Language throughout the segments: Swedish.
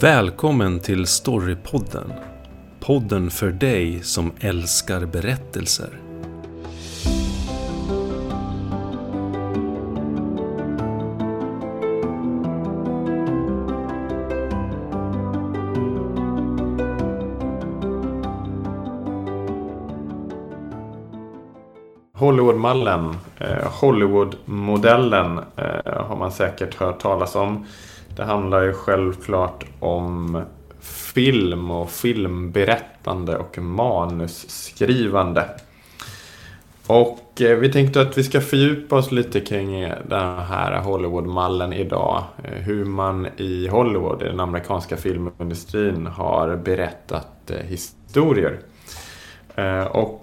Välkommen till Storypodden. Podden för dig som älskar berättelser. Hollywoodmallen, eh, Hollywoodmodellen eh, har man säkert hört talas om. Det handlar ju självklart om film och filmberättande och manusskrivande. Och eh, vi tänkte att vi ska fördjupa oss lite kring den här Hollywood-mallen idag. Eh, hur man i Hollywood, i den amerikanska filmindustrin, har berättat eh, historier. Och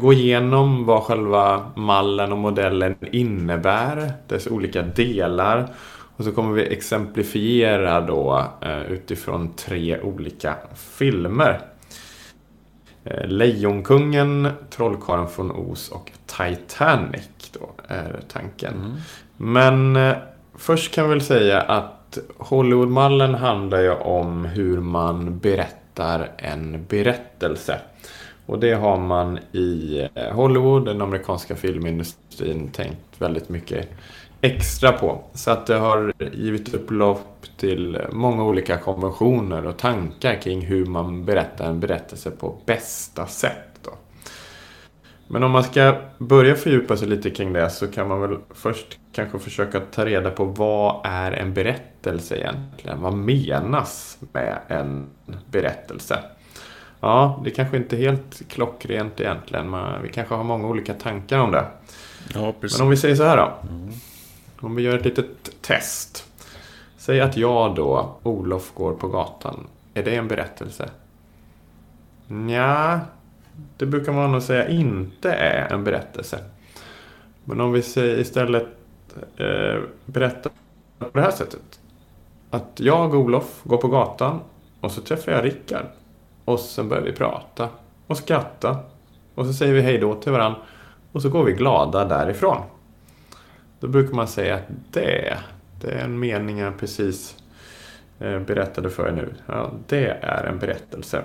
gå igenom vad själva mallen och modellen innebär, dess olika delar. Och så kommer vi exemplifiera då eh, utifrån tre olika filmer. Eh, Lejonkungen, Trollkarlen från Oz och Titanic då är tanken. Mm. Men eh, först kan vi väl säga att Hollywoodmallen handlar ju om hur man berättar en berättelse. Och det har man i Hollywood, den amerikanska filmindustrin, tänkt väldigt mycket extra på. Så att det har givit upplopp till många olika konventioner och tankar kring hur man berättar en berättelse på bästa sätt. Då. Men om man ska börja fördjupa sig lite kring det så kan man väl först kanske försöka ta reda på vad är en berättelse egentligen? Vad menas med en berättelse? Ja, det kanske inte är helt klockrent egentligen. Men vi kanske har många olika tankar om det. Ja. Men om vi säger så här då. Om vi gör ett litet test. Säg att jag då, Olof, går på gatan. Är det en berättelse? Nja, det brukar man nog säga inte är en berättelse. Men om vi säger istället eh, berättar på det här sättet. Att jag, Olof, går på gatan och så träffar jag Rickard. Och sen börjar vi prata och skratta. Och så säger vi hej då till varandra. Och så går vi glada därifrån. Då brukar man säga att det, det är en mening jag precis eh, berättade för er nu. Ja, det är en berättelse.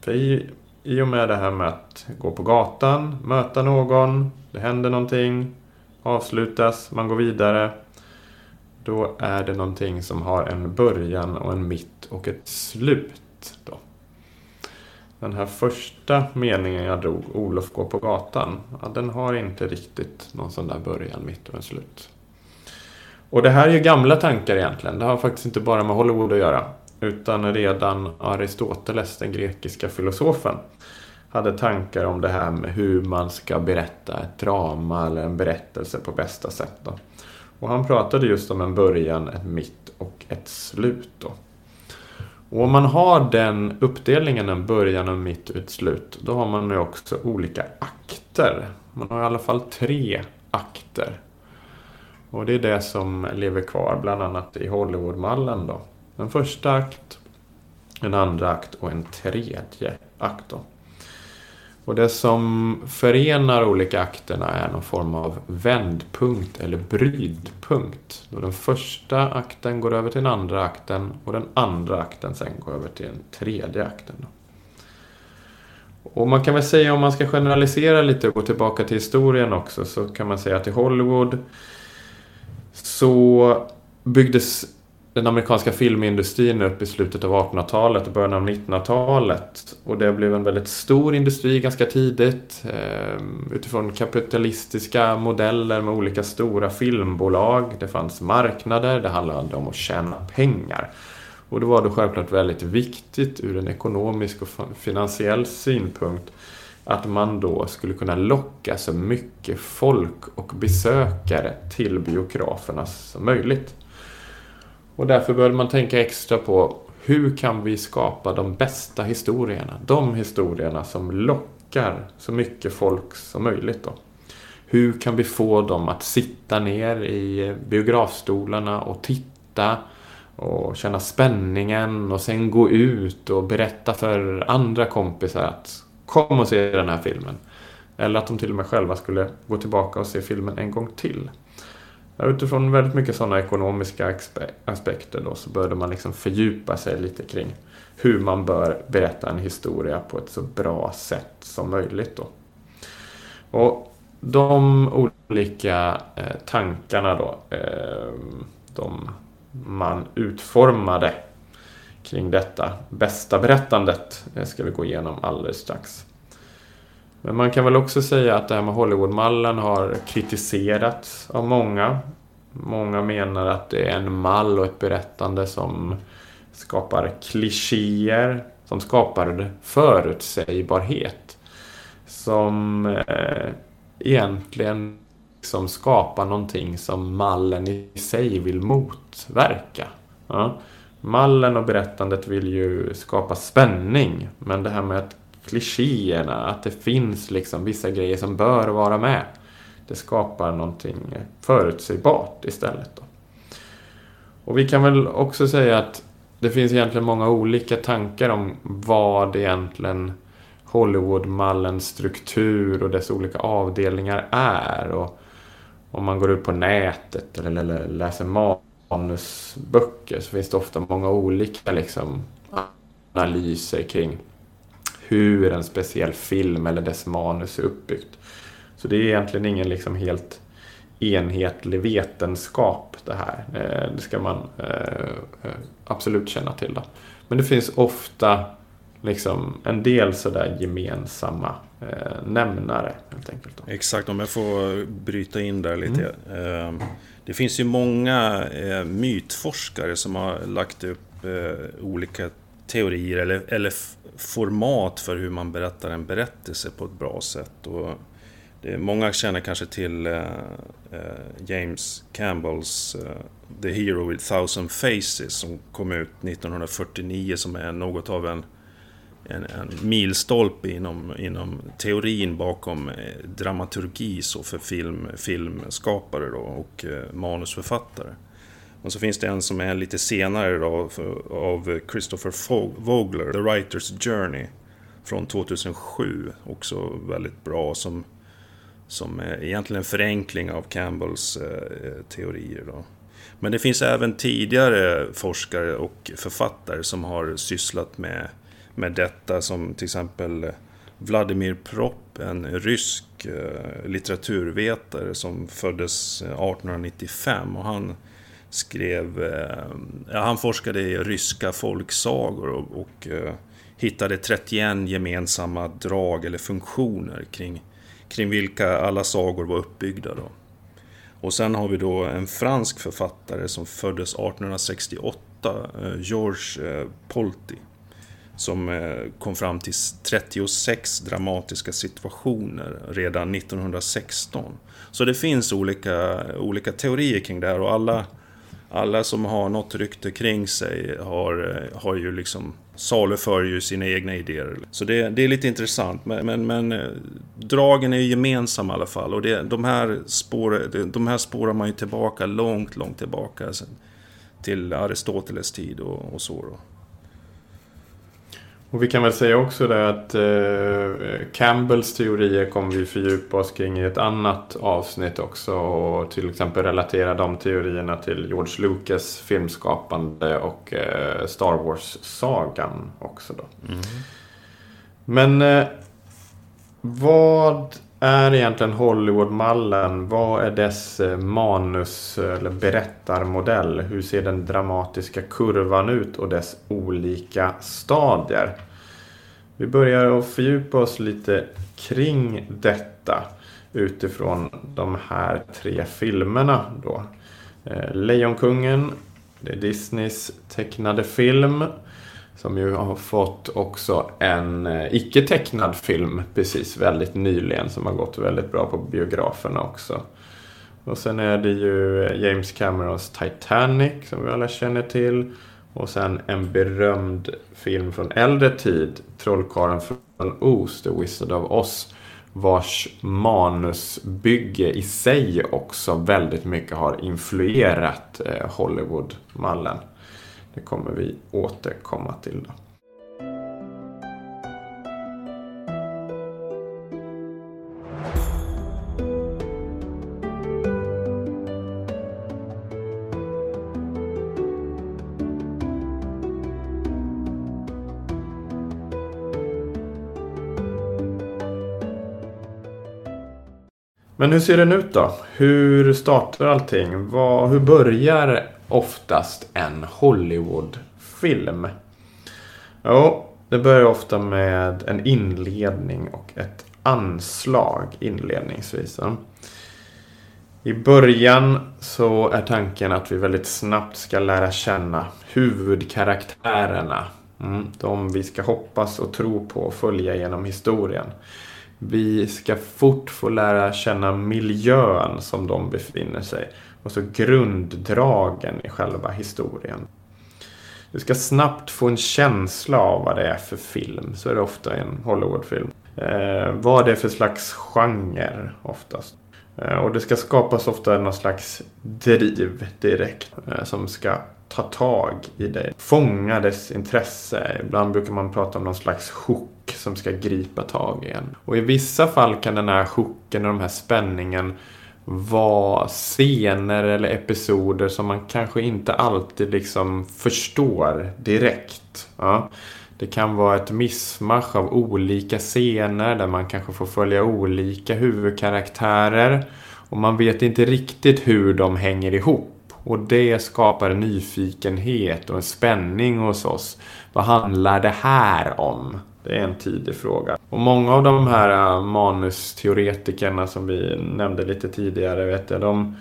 För i, i och med det här med att gå på gatan, möta någon, det händer någonting, avslutas, man går vidare. Då är det någonting som har en början och en mitt och ett slut. Då. Den här första meningen jag drog, Olof går på gatan, ja, den har inte riktigt någon sån där början, mitt och en slut. Och det här är ju gamla tankar egentligen. Det har faktiskt inte bara med Hollywood att göra. Utan redan Aristoteles, den grekiska filosofen, hade tankar om det här med hur man ska berätta ett drama eller en berättelse på bästa sätt. Då. Och han pratade just om en början, ett mitt och ett slut. Då. Och om man har den uppdelningen, en början, en mitt och ett slut, då har man ju också olika akter. Man har i alla fall tre akter. Och det är det som lever kvar, bland annat i Hollywoodmallen då. En första akt, en andra akt och en tredje akt då. Och det som förenar olika akterna är någon form av vändpunkt eller brytpunkt. Då den första akten går över till den andra akten och den andra akten sen går över till den tredje akten. Och man kan väl säga om man ska generalisera lite och gå tillbaka till historien också så kan man säga att i Hollywood så byggdes den amerikanska filmindustrin upp i slutet av 1800-talet och början av 1900-talet. Och det blev en väldigt stor industri ganska tidigt. Ehm, utifrån kapitalistiska modeller med olika stora filmbolag. Det fanns marknader, det handlade om att tjäna pengar. Och det var då självklart väldigt viktigt ur en ekonomisk och finansiell synpunkt att man då skulle kunna locka så mycket folk och besökare till biograferna som möjligt. Och därför började man tänka extra på hur kan vi skapa de bästa historierna? De historierna som lockar så mycket folk som möjligt. Då. Hur kan vi få dem att sitta ner i biografstolarna och titta och känna spänningen och sen gå ut och berätta för andra kompisar att kom och se den här filmen. Eller att de till och med själva skulle gå tillbaka och se filmen en gång till utifrån väldigt mycket sådana ekonomiska aspekter då, så började man liksom fördjupa sig lite kring hur man bör berätta en historia på ett så bra sätt som möjligt. Då. Och de olika eh, tankarna då, eh, de man utformade kring detta bästa berättandet det ska vi gå igenom alldeles strax. Men man kan väl också säga att det här med Hollywoodmallen har kritiserats av många. Många menar att det är en mall och ett berättande som skapar klichéer, som skapar förutsägbarhet. Som eh, egentligen liksom skapar någonting som mallen i sig vill motverka. Ja. Mallen och berättandet vill ju skapa spänning, men det här med att klichéerna, att det finns liksom vissa grejer som bör vara med. Det skapar någonting förutsägbart istället. Då. Och vi kan väl också säga att det finns egentligen många olika tankar om vad egentligen Hollywoodmallens struktur och dess olika avdelningar är. Och om man går ut på nätet eller läser manusböcker så finns det ofta många olika liksom, analyser kring hur en speciell film eller dess manus är uppbyggt. Så det är egentligen ingen liksom helt enhetlig vetenskap det här. Eh, det ska man eh, absolut känna till. Då. Men det finns ofta liksom en del sådär gemensamma eh, nämnare. Helt enkelt då. Exakt, om jag får bryta in där lite. Mm. Eh, det finns ju många eh, mytforskare som har lagt upp eh, olika teorier eller, eller format för hur man berättar en berättelse på ett bra sätt. Och det, många känner kanske till uh, uh, James Campbells uh, The Hero with Thousand Faces som kom ut 1949 som är något av en, en, en milstolpe inom, inom teorin bakom dramaturgi så för film, filmskapare då, och manusförfattare. Och så finns det en som är lite senare då, av Christopher Vogler, The Writer's Journey från 2007. Också väldigt bra som, som är egentligen en förenkling av Campbells eh, teorier. Då. Men det finns även tidigare forskare och författare som har sysslat med, med detta som till exempel Vladimir Propp, en rysk eh, litteraturvetare som föddes eh, 1895 och han skrev... Eh, ja, han forskade i ryska folksagor och, och eh, hittade 31 gemensamma drag eller funktioner kring, kring vilka alla sagor var uppbyggda. Då. Och sen har vi då en fransk författare som föddes 1868, eh, Georges eh, Polti. Som eh, kom fram till 36 dramatiska situationer redan 1916. Så det finns olika, olika teorier kring det här och alla alla som har något rykte kring sig har, eh, har ju liksom saluför ju sina egna idéer. Så det, det är lite intressant. Men, men, men, eh, dragen är ju gemensamma i alla fall. Och det, de, här spår, de här spårar man ju tillbaka långt, långt tillbaka. Till Aristoteles tid och, och så. Då. Och vi kan väl säga också det att eh, Campbells teorier kommer vi fördjupa oss kring i ett annat avsnitt också. Och till exempel relatera de teorierna till George Lucas filmskapande och eh, Star Wars-sagan också då. Mm. Men eh, vad är egentligen Hollywoodmallen? Vad är dess eh, manus eh, eller berättarmodell? Hur ser den dramatiska kurvan ut och dess olika stadier? Vi börjar att fördjupa oss lite kring detta utifrån de här tre filmerna då. Eh, Lejonkungen, det är Disneys tecknade film. Som ju har fått också en eh, icke tecknad film precis väldigt nyligen som har gått väldigt bra på biograferna också. Och sen är det ju eh, James Camerons Titanic som vi alla känner till. Och sen en berömd film från äldre tid, Trollkarlen från Oz, The Wizard of Oz. Vars manusbygge i sig också väldigt mycket har influerat eh, Hollywood-mallen. Det kommer vi återkomma till. Då. Men hur ser den ut då? Hur startar allting? Hur börjar oftast en Hollywoodfilm? Jo, det börjar ofta med en inledning och ett anslag inledningsvis. I början så är tanken att vi väldigt snabbt ska lära känna huvudkaraktärerna. Mm, de vi ska hoppas och tro på och följa genom historien. Vi ska fort få lära känna miljön som de befinner sig och så grunddragen i själva historien. Du ska snabbt få en känsla av vad det är för film. Så är det ofta i en Hollywoodfilm. Eh, vad det är för slags genre oftast. Eh, och det ska skapas ofta någon slags driv direkt. Eh, som ska ta tag i dig. Fånga dess intresse. Ibland brukar man prata om någon slags hook som ska gripa tag i en. Och i vissa fall kan den här hooken och den här spänningen vara scener eller episoder som man kanske inte alltid liksom förstår direkt. Ja. Det kan vara ett missmasch av olika scener där man kanske får följa olika huvudkaraktärer. Och man vet inte riktigt hur de hänger ihop. Och det skapar en nyfikenhet och en spänning hos oss. Vad handlar det här om? Det är en tidig fråga. Och många av de här äh, manusteoretikerna som vi nämnde lite tidigare, vet jag, de,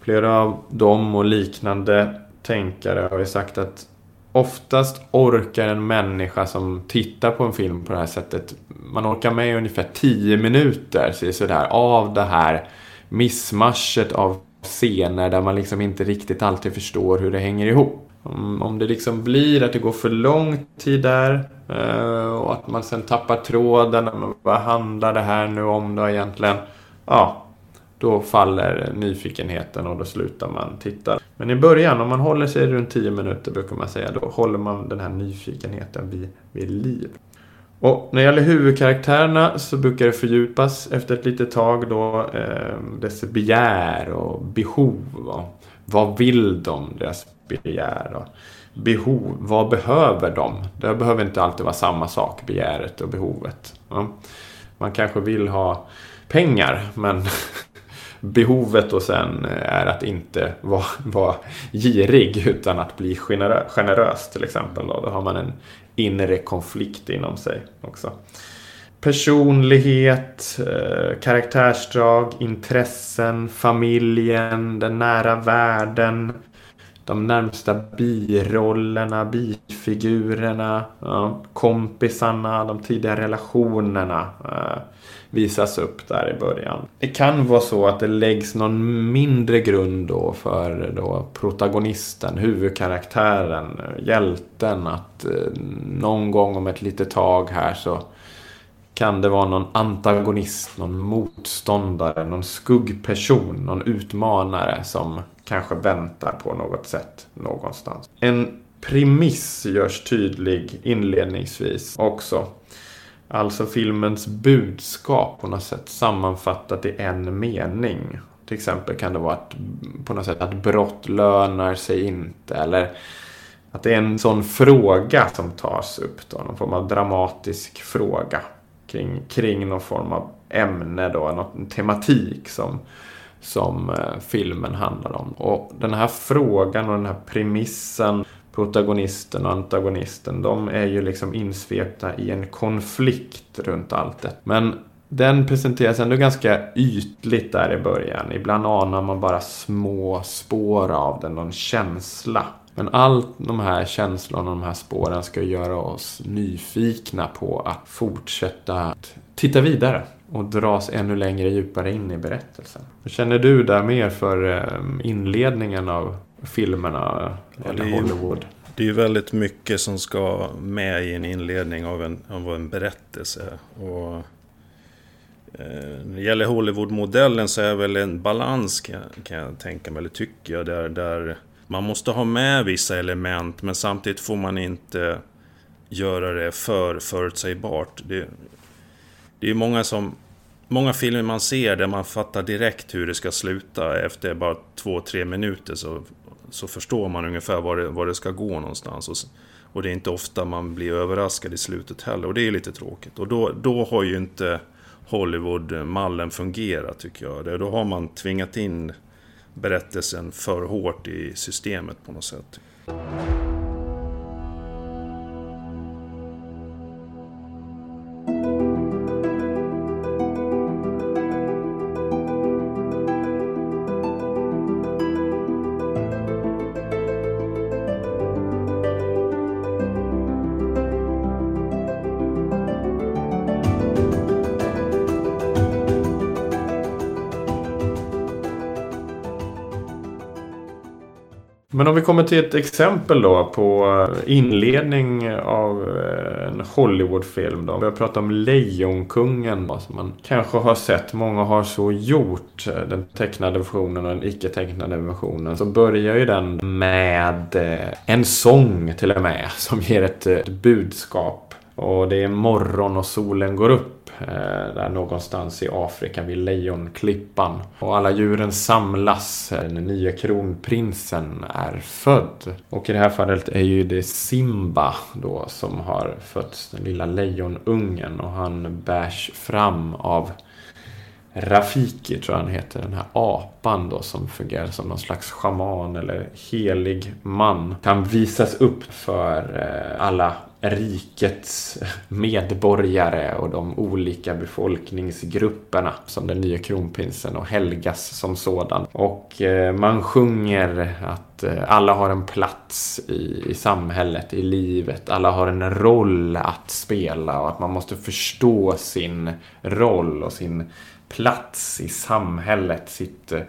flera av dem och liknande tänkare har ju sagt att oftast orkar en människa som tittar på en film på det här sättet, man orkar med ungefär 10 minuter sådär, av det här missmaschet av scener där man liksom inte riktigt alltid förstår hur det hänger ihop. Om, om det liksom blir att det går för lång tid där eh, och att man sen tappar tråden. Vad handlar det här nu om då egentligen? Ja, då faller nyfikenheten och då slutar man titta. Men i början, om man håller sig runt 10 minuter brukar man säga, då håller man den här nyfikenheten vid, vid liv. Och när det gäller huvudkaraktärerna så brukar det fördjupas efter ett litet tag då eh, dess begär och behov. Och vad vill de? Deras begär och behov. Vad behöver de? Det behöver inte alltid vara samma sak, begäret och behovet. Ja. Man kanske vill ha pengar men behovet och sen är att inte vara, vara girig utan att bli generö generös till exempel. Då. då har man en inre konflikt inom sig också. Personlighet, eh, karaktärsdrag, intressen, familjen, den nära världen, de närmsta birollerna, bifigurerna, kompisarna, de tidiga relationerna eh, visas upp där i början. Det kan vara så att det läggs någon mindre grund då för då protagonisten, huvudkaraktären, hjälten att eh, någon gång om ett litet tag här så kan det vara någon antagonist, någon motståndare, någon skuggperson, någon utmanare som kanske väntar på något sätt någonstans. En premiss görs tydlig inledningsvis också. Alltså filmens budskap på något sätt sammanfattat i en mening. Till exempel kan det vara att, på något sätt att brott lönar sig inte. Eller att det är en sån fråga som tas upp. Då, någon form av dramatisk fråga. Kring, kring någon form av ämne då, någon tematik som som eh, filmen handlar om. Och den här frågan och den här premissen, protagonisten och antagonisten, de är ju liksom insvepta i en konflikt runt allt det. Men den presenteras ändå ganska ytligt där i början. Ibland anar man bara små spår av den, någon känsla. Men allt de här känslorna och de här spåren ska göra oss nyfikna på att fortsätta titta vidare och dras ännu längre djupare in i berättelsen. Känner du där mer för ehm, inledningen av filmerna ja, eller Hollywood? Det är ju väldigt mycket som ska med i en inledning av en, av en berättelse. Och, eh, när det gäller Hollywood-modellen så är det väl en balans kan, kan jag tänka mig, eller tycker jag, där, där man måste ha med vissa element men samtidigt får man inte göra det för förutsägbart. Det, det är många som... Många filmer man ser där man fattar direkt hur det ska sluta. Efter bara två, tre minuter så, så förstår man ungefär var det, var det ska gå någonstans. Och, och det är inte ofta man blir överraskad i slutet heller. Och det är lite tråkigt. Och då, då har ju inte Hollywood-mallen fungerat tycker jag. Då har man tvingat in berättelsen för hårt i systemet på något sätt. Om vi kommer till ett exempel då på eh, inledning av eh, en Hollywoodfilm. Då. Vi har pratat om Lejonkungen då, som man kanske har sett. Många har så gjort. Eh, den tecknade versionen och den icke-tecknade versionen. Så börjar ju den med en sång till och med som ger ett budskap. Och det är morgon och solen går upp. Eh, där någonstans i Afrika vid Lejonklippan. Och alla djuren samlas eh, när nya kronprinsen är född. Och i det här fallet är ju det Simba då som har fötts, den lilla lejonungen. Och han bärs fram av Rafiki tror jag han heter, den här apan då som fungerar som någon slags schaman eller helig man. Kan visas upp för eh, alla rikets medborgare och de olika befolkningsgrupperna som den nya kronprinsen och helgas som sådan. Och eh, man sjunger att eh, alla har en plats i, i samhället, i livet. Alla har en roll att spela och att man måste förstå sin roll och sin plats i samhället, sitt eh,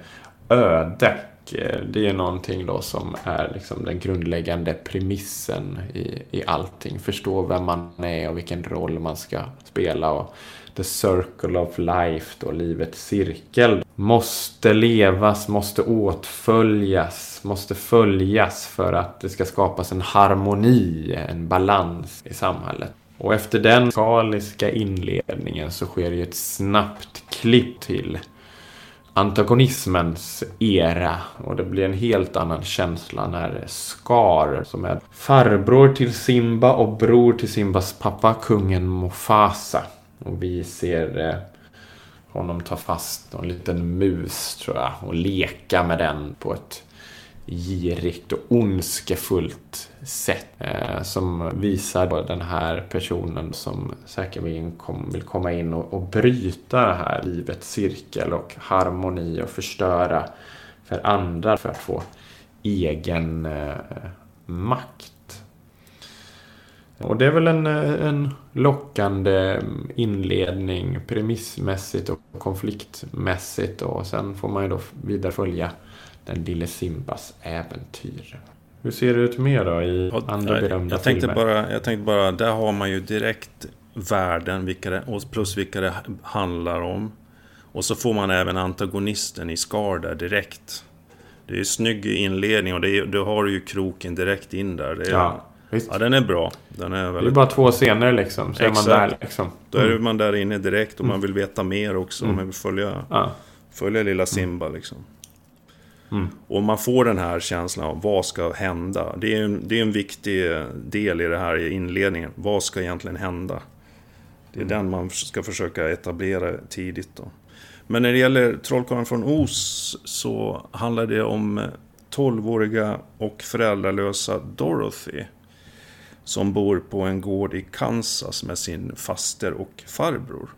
öde. Eh, det är någonting då som är liksom den grundläggande premissen i, i allting. Förstå vem man är och vilken roll man ska spela. Och the circle of life, då, livets cirkel, måste levas, måste åtföljas, måste följas för att det ska skapas en harmoni, en balans i samhället. Och efter den skaliska inledningen så sker det ju ett snabbt klipp till antagonismens era. Och det blir en helt annan känsla när Scar som är farbror till Simba och bror till Simbas pappa kungen Mufasa. Och vi ser eh, honom ta fast en liten mus tror jag och leka med den på ett girigt och ondskefullt sätt. Eh, som visar den här personen som säkerligen kom, vill komma in och, och bryta det här livets cirkel och harmoni och förstöra för andra för att få egen eh, makt. Och det är väl en, eh, en lockande mm, inledning premissmässigt och konfliktmässigt och sen får man ju då vidare följa den lille Simbas äventyr. Hur ser det ut mer då i andra berömda jag tänkte filmer? Bara, jag tänkte bara, där har man ju direkt världen vilka det, plus vilka det handlar om. Och så får man även antagonisten i Scar där direkt. Det är ju snygg inledning och det är, då har du ju kroken direkt in där. Det är, ja, visst. ja, den är bra. Den är väldigt... Det är bara två scener liksom, så Exakt. är man där liksom. Mm. Då är mm. man där inne direkt och man vill veta mer också. Mm. Man vill följa, ja. följa lilla Simba liksom. Mm. Och man får den här känslan av vad ska hända? Det är, en, det är en viktig del i det här i inledningen. Vad ska egentligen hända? Det är mm. den man ska försöka etablera tidigt. Då. Men när det gäller Trollkarlen från Oz så handlar det om 12-åriga och föräldralösa Dorothy. Som bor på en gård i Kansas med sin faster och farbror.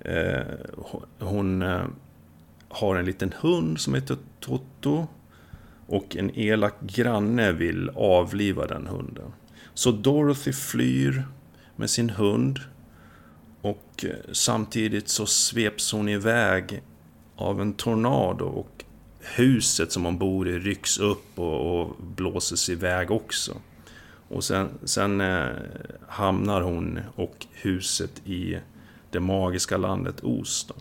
Eh, hon eh, har en liten hund som heter Toto. Och en elak granne vill avliva den hunden. Så Dorothy flyr med sin hund. Och eh, samtidigt så sveps hon iväg av en tornado. Och huset som hon bor i rycks upp och, och blåses iväg också. Och sen, sen eh, hamnar hon och huset i det magiska landet Oz. Då.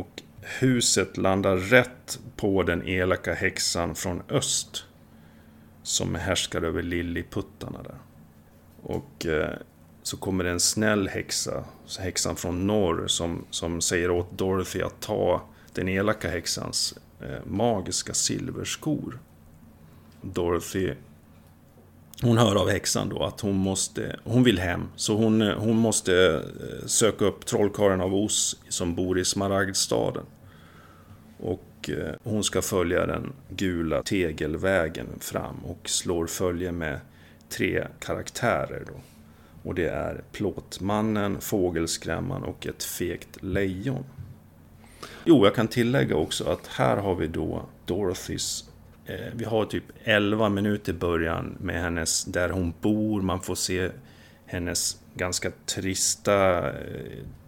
Och huset landar rätt på den elaka häxan från öst. Som härskar över Lilliputtarna där. Och eh, så kommer det en snäll häxa, häxan från norr, som, som säger åt Dorothy att ta den elaka häxans eh, magiska silverskor. Dorothy hon hör av häxan då att hon måste, hon vill hem. Så hon, hon måste eh, söka upp trollkarlen av Os som bor i Smaragdstaden. Och eh, hon ska följa den gula tegelvägen fram och slår följe med tre karaktärer. Då. Och det är Plåtmannen, Fågelskrämman och ett fegt lejon. Jo, jag kan tillägga också att här har vi då Dorothys eh, Vi har typ 11 minuter i början med hennes, där hon bor, man får se hennes ganska trista eh,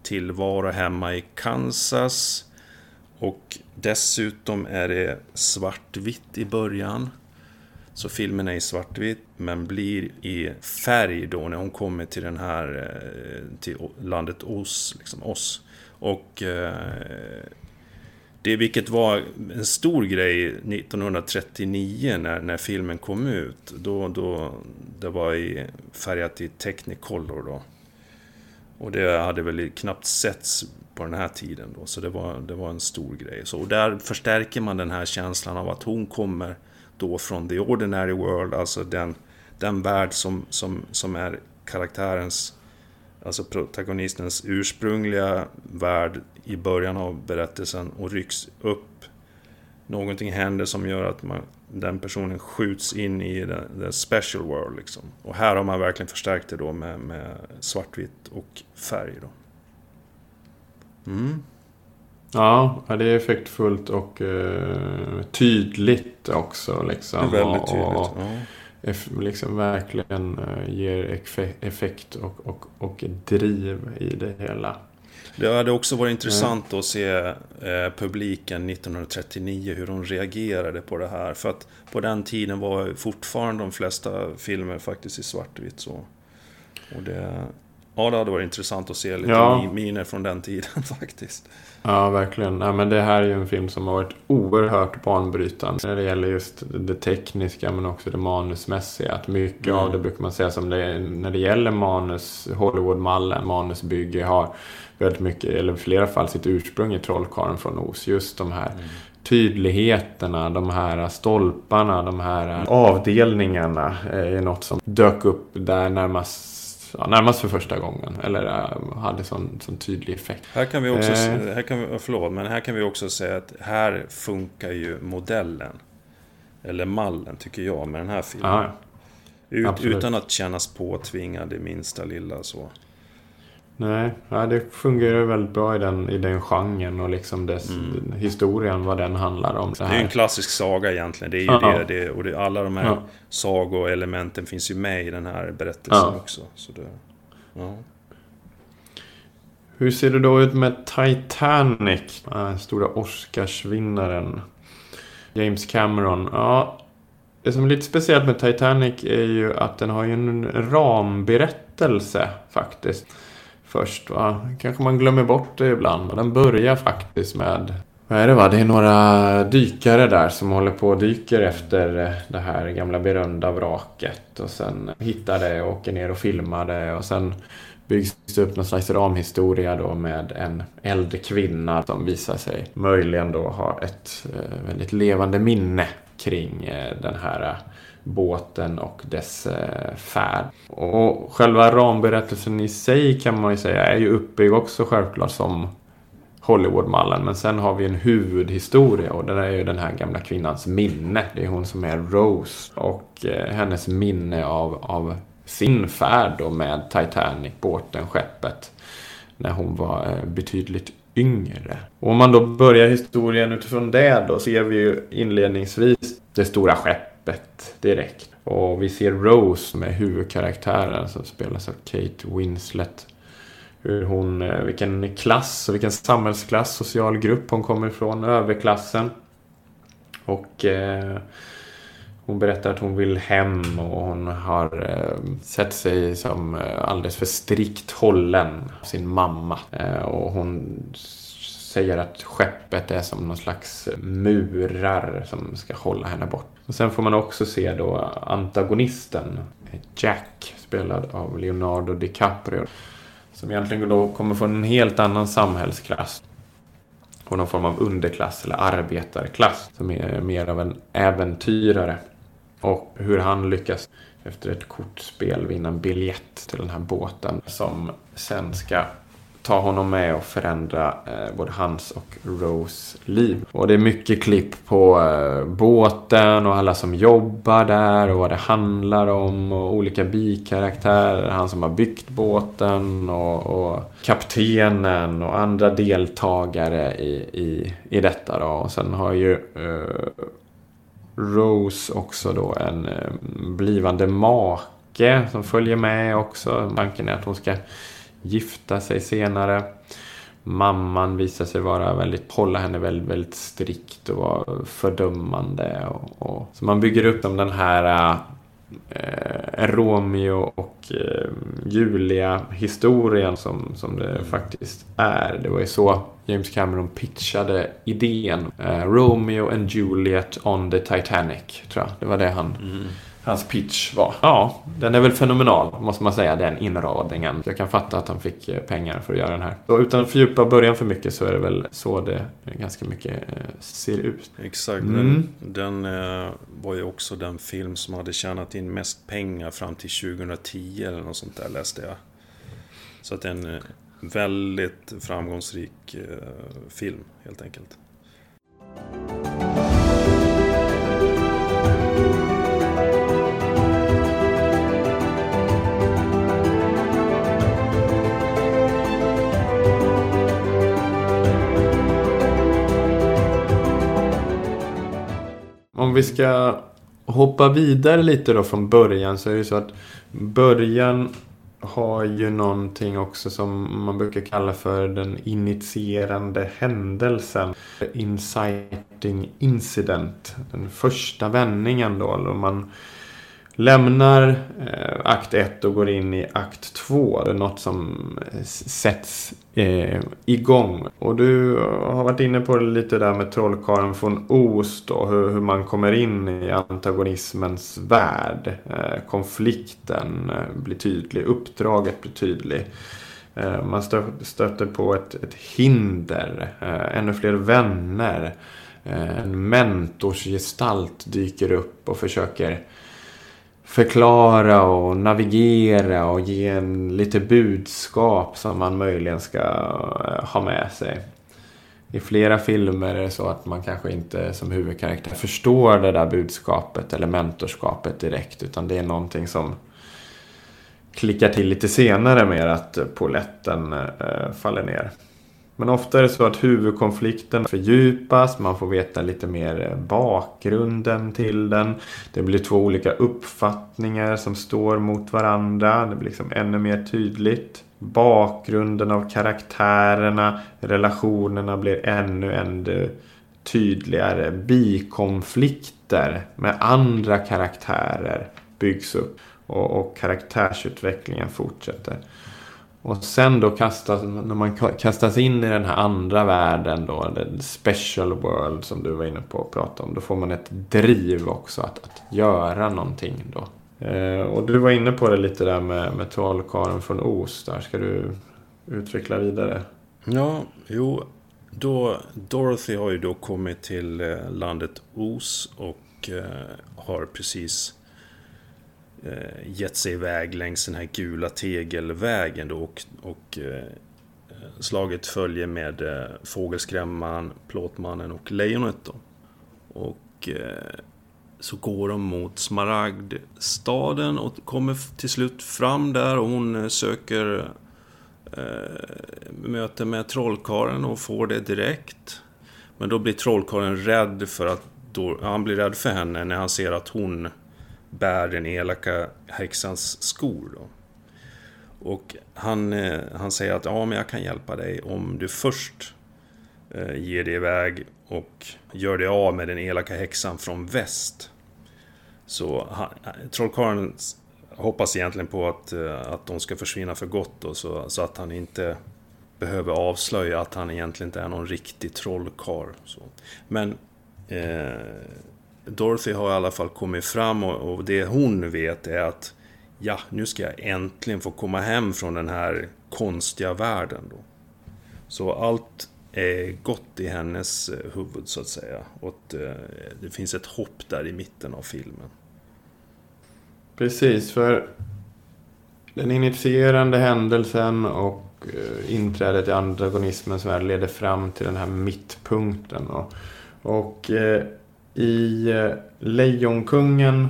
tillvaro hemma i Kansas. Och dessutom är det svartvitt i början. Så filmen är i svartvitt men blir i färg då när hon kommer till den här eh, till landet Oss. Liksom Oss. Och eh, det vilket var en stor grej 1939 när, när filmen kom ut. Då, då, det var i, färgat i Technicolor då. Och det hade väl knappt setts på den här tiden då, så det var, det var en stor grej. Så, och där förstärker man den här känslan av att hon kommer då från the ordinary world, alltså den, den värld som, som, som är karaktärens, alltså protagonistens ursprungliga värld i början av berättelsen och rycks upp. Någonting händer som gör att man, den personen skjuts in i the, the special world. Liksom. Och här har man verkligen förstärkt det då med, med svartvitt och färg. Då. Mm. Ja, det är effektfullt och uh, tydligt också. Liksom. Väldigt tydligt. Och, och ja. liksom verkligen uh, ger effekt och, och, och driv i det hela. Det hade också varit intressant mm. att se eh, publiken 1939, hur de reagerade på det här. För att på den tiden var fortfarande de flesta filmer faktiskt i svartvitt. Så. Och det, ja, det hade varit intressant att se lite ja. miner från den tiden faktiskt. Ja, verkligen. Ja, men det här är ju en film som har varit oerhört banbrytande när det gäller just det tekniska men också det manusmässiga. Att mycket mm. av det brukar man säga som det, när det gäller manus, Hollywoodmallen, manusbygge har väldigt mycket, eller i flera fall sitt ursprung i Trollkarlen från Os. Just de här mm. tydligheterna, de här stolparna, de här avdelningarna är något som dök upp där närmast ja, närmast för första gången. Eller äh, hade sån, sån tydlig effekt. Här kan vi också, eh. här kan vi, förlåt, men här kan vi också säga att här funkar ju modellen. Eller mallen tycker jag med den här filmen. Ut, utan att kännas påtvingad det minsta lilla så. Nej, ja, det fungerar väldigt bra i den, i den genren och liksom dess mm. historien, vad den handlar om. Det, det är en klassisk saga egentligen. Det är ju ja. det, det, och det, alla de här ja. sagoelementen finns ju med i den här berättelsen ja. också. Så det. Hur ser det då ut med Titanic? Den stora Oscarsvinnaren. James Cameron. Ja, det som är lite speciellt med Titanic är ju att den har ju en ramberättelse faktiskt först. Va? Kanske man glömmer bort det ibland. Den börjar faktiskt med vad är det va? Det är några dykare där som håller på och dyker efter eh, det här gamla berömda vraket. Och sen hittar det och åker ner och filmar det. Och sen byggs det upp någon slags ramhistoria då med en äldre kvinna som visar sig möjligen då ha ett eh, väldigt levande minne kring eh, den här båten och dess eh, färd. Och själva ramberättelsen i sig kan man ju säga är ju uppbyggd också självklart som Hollywoodmallen. Men sen har vi en huvudhistoria och det är ju den här gamla kvinnans minne. Det är hon som är Rose och eh, hennes minne av, av sin färd då med Titanic, båten, skeppet. När hon var eh, betydligt yngre. Och om man då börjar historien utifrån det då ser vi ju inledningsvis det stora skeppet öppet direkt. Och vi ser Rose med huvudkaraktären som spelas av Kate Winslet. Hur hon, eh, vilken klass och vilken samhällsklass, social grupp hon kommer ifrån, överklassen. Och eh, hon berättar att hon vill hem och hon har eh, sett sig som eh, alldeles för strikt hållen av sin mamma. Eh, och hon säger att skeppet är som någon slags murar som ska hålla henne bort. Och sen får man också se då antagonisten, Jack, spelad av Leonardo DiCaprio. Som egentligen då kommer från en helt annan samhällsklass. Och någon form av underklass eller arbetarklass. Som är mer av en äventyrare. Och hur han lyckas efter ett kortspel vinna en biljett till den här båten som sen ska ta honom med och förändra eh, både hans och Rose liv. Och det är mycket klipp på eh, båten och alla som jobbar där och vad det handlar om och olika bikaraktärer. Han som har byggt båten och, och kaptenen och andra deltagare i, i, i detta då. Och sen har ju eh, Rose också då en eh, blivande make som följer med också. Tanken är att hon ska gifta sig senare. Mamman visar sig vara väldigt, hålla henne väldigt, väldigt strikt och vara fördömande. Och, och. Så man bygger upp om den här eh, Romeo och eh, Julia-historien som, som det faktiskt är. Det var ju så James Cameron pitchade idén. Eh, Romeo and Juliet on the Titanic, tror jag. Det var det han mm hans pitch var. Ja, den är väl fenomenal, måste man säga, den inradningen. Jag kan fatta att han fick eh, pengar för att göra den här. Och utan att fördjupa början för mycket så är det väl så det ganska mycket eh, ser ut. Exakt. Mm. Den, den eh, var ju också den film som hade tjänat in mest pengar fram till 2010 eller något sånt där läste jag. Så att det är en väldigt framgångsrik film, helt enkelt. Om vi ska hoppa vidare lite då från början så är det ju så att början har ju någonting också som man brukar kalla för den initierande händelsen. Inciting incident. Den första vändningen då. Då man lämnar eh, akt 1 och går in i akt 2. Det är något som eh, sätts eh, igång. Och du har varit inne på det lite där med trollkaren från Ost och hur, hur man kommer in i antagonismens värld. Eh, konflikten eh, blir tydlig, uppdraget blir tydligt. Eh, man stöter på ett, ett hinder, eh, ännu fler vänner. Eh, en mentorsgestalt dyker upp och försöker förklara och navigera och ge en lite budskap som man möjligen ska eh, ha med sig. I flera filmer är det så att man kanske inte som huvudkaraktär förstår det där budskapet eller mentorskapet direkt utan det är någonting som klickar till lite senare med att poletten eh, faller ner. Men ofta är det så att huvudkonflikten fördjupas, man får veta lite mer eh, bakgrunden till den. Det blir två olika uppfattningar som står mot varandra. Det blir liksom ännu mer tydligt. Bakgrunden av karaktärerna, relationerna blir ännu, ännu tydligare. Bikonflikter med andra karaktärer byggs upp och, och karaktärsutvecklingen fortsätter. Och sen då kastas, när man kastas in i den här andra världen då, the special world som du var inne på att prata om. Då får man ett driv också att, att göra någonting då. Eh, och du var inne på det lite där med, med trollkarlen från Os där. Ska du utveckla vidare? Ja, jo. Då, Dorothy har ju då kommit till eh, landet Os och eh, har precis eh, Eh, gett sig iväg längs den här gula tegelvägen då och, och eh, slagit med eh, Fågelskrämman, Plåtmannen och Lejonet då. Och eh, så går de mot Smaragdstaden och kommer till slut fram där och hon eh, söker eh, möte med trollkaren och får det direkt. Men då blir trollkaren rädd för att då, han blir rädd för henne när han ser att hon bär den elaka häxans skor. Då. Och han, eh, han säger att ja, men jag kan hjälpa dig om du först eh, ger dig iväg och gör dig av med den elaka häxan från väst. Så han, trollkarlen hoppas egentligen på att, eh, att de ska försvinna för gott då, så, så att han inte behöver avslöja att han egentligen inte är någon riktig trollkarl. Men eh, Dorothy har i alla fall kommit fram och, och det hon vet är att ja, nu ska jag äntligen få komma hem från den här konstiga världen. Då. Så allt är gott i hennes eh, huvud så att säga. Och att, eh, det finns ett hopp där i mitten av filmen. Precis, för den initierande händelsen och eh, inträdet i antagonismens värld leder fram till den här mittpunkten. Och, och eh, i eh, Lejonkungen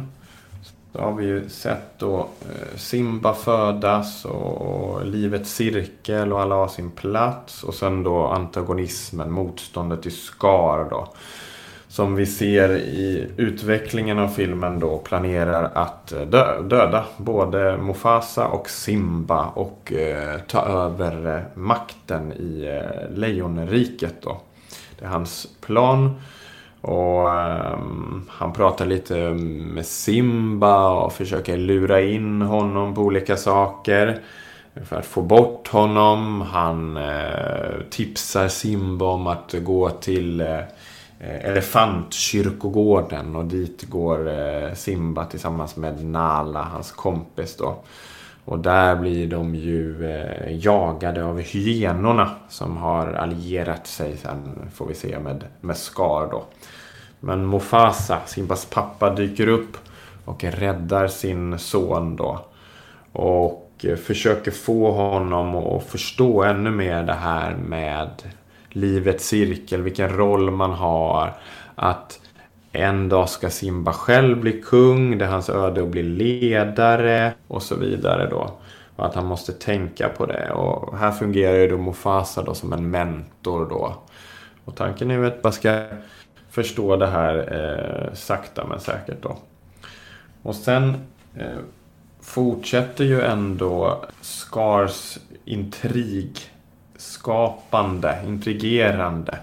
så har vi ju sett då eh, Simba födas och livets cirkel och alla har sin plats. Och sen då antagonismen, motståndet till Skar då. Som vi ser i utvecklingen av filmen då planerar att eh, dö döda både Mufasa och Simba och eh, ta över makten i eh, Lejonriket då. Det är hans plan. Och um, han pratar lite med Simba och försöker lura in honom på olika saker. För att få bort honom. Han uh, tipsar Simba om att gå till uh, Elefantkyrkogården och dit går uh, Simba tillsammans med Nala, hans kompis då. Och där blir de ju eh, jagade av hyenorna som har allierat sig sen får vi se med, med Scar då. Men Mufasa, Simbas pappa, dyker upp och räddar sin son då. Och eh, försöker få honom att förstå ännu mer det här med livets cirkel, vilken roll man har. Att en dag ska Simba själv bli kung, det är hans öde att bli ledare och så vidare då. Och att han måste tänka på det. Och här fungerar ju då Mufasa då som en mentor då. Och tanken är ju att man ska förstå det här eh, sakta men säkert då. Och sen eh, fortsätter ju ändå Scars intrigskapande, intrigerande.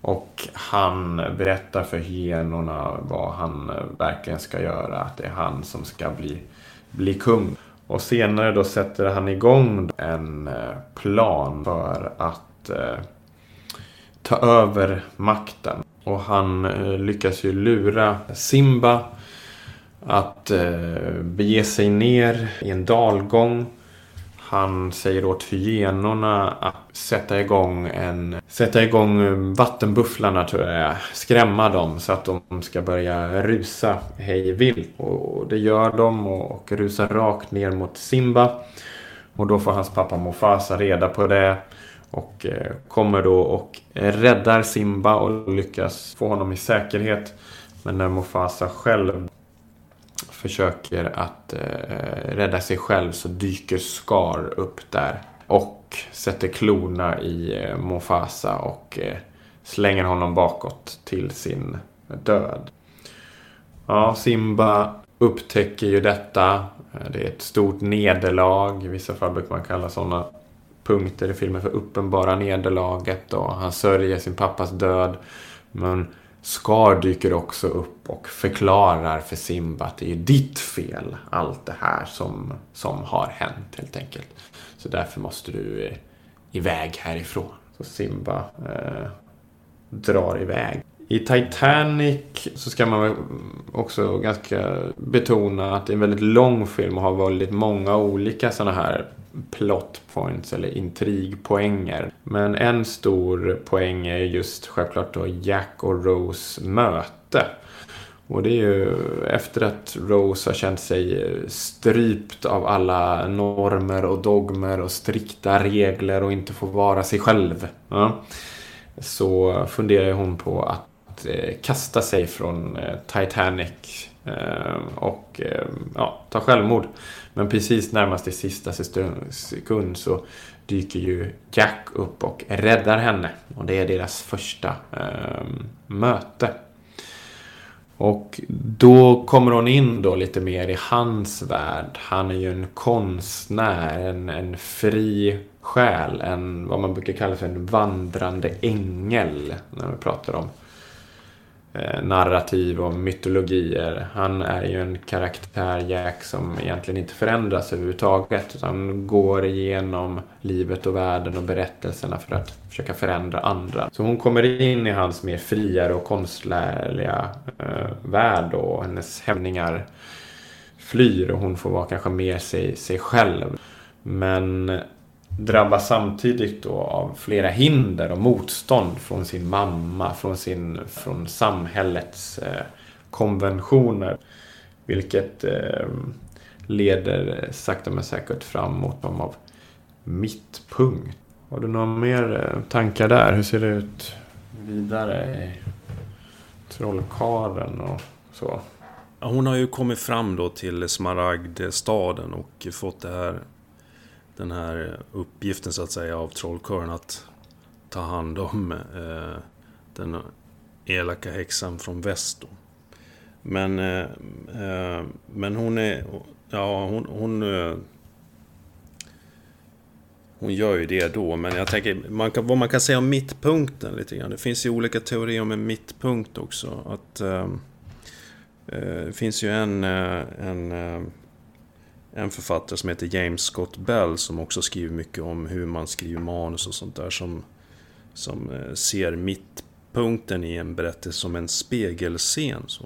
Och han berättar för hyenorna vad han eh, verkligen ska göra. Att det är han som ska bli, bli kung. Och senare då sätter han igång en eh, plan för att eh, ta över makten. Och han eh, lyckas ju lura Simba att eh, bege sig ner i en dalgång. Han säger åt hyenorna att sätta igång en... Sätta igång eh, vattenbufflarna tror jag Skrämma dem så att de ska börja rusa hej vilt. Och det gör de och rusar rakt ner mot Simba. Och då får hans pappa Mufasa reda på det. Och eh, kommer då och räddar Simba och lyckas få honom i säkerhet. Men när Mufasa själv försöker att eh, rädda sig själv så dyker Scar upp där. Och sätter klorna i eh, Mufasa och eh, slänger honom bakåt till sin död. Ja, Simba upptäcker ju detta. Det är ett stort nederlag. I vissa fall brukar man kalla sådana punkter i filmen för uppenbara nederlaget och han sörjer sin pappas död. Men Scar dyker också upp och förklarar för Simba att det är ditt fel, allt det här som, som har hänt helt enkelt. Så därför måste du eh, iväg härifrån. Så Simba eh, drar iväg. I Titanic så ska man också ganska betona att det är en väldigt lång film och har väldigt många olika sådana här plot points eller intrigpoänger. Men en stor poäng är just självklart då Jack och Rose möte. Och det är ju efter att Rose har känt sig strypt av alla normer och dogmer och strikta regler och inte får vara sig själv. Ja, så funderar hon på att eh, kasta sig från eh, Titanic eh, och eh, ja, ta självmord. Men precis närmast i sista sekund så dyker ju Jack upp och räddar henne. Och det är deras första eh, möte. Och då kommer hon in då lite mer i hans värld. Han är ju en konstnär, en, en fri själ, en vad man brukar kalla för en vandrande ängel. När vi pratar om Eh, Eh, narrativ och mytologier. Han är ju en karaktär, Jack, som egentligen inte förändras överhuvudtaget. Utan går igenom livet och världen och berättelserna för att försöka förändra andra. Så hon kommer in i hans mer friare och konstnärliga eh, värld och hennes hämningar flyr och hon får vara kanske mer sig, sig själv. Men drabbas samtidigt då av flera hinder och motstånd från sin mamma, från, sin, från samhällets eh, konventioner. Vilket eh, leder sakta men säkert fram mot någon av mittpunkt. Har du några mer eh, tankar där? Hur ser det ut vidare i Trollkaren och så? Hon har ju kommit fram då till Smaragdstaden och fått det här, den här uppgiften så att säga av trollkarlen att ta hand om eh, den elaka häxan från väst. Då. Men, eh, eh, men hon är... Ja, hon... hon eh, hon gör ju det då, men jag tänker man kan, vad man kan säga om mittpunkten lite grann. Det finns ju olika teorier om en mittpunkt också. Att, eh, eh det finns ju en, eh, en, en författare som heter James Scott Bell som också skriver mycket om hur man skriver manus och sånt där. Som, som eh, ser mittpunkten i en berättelse som en spegelscen. Så.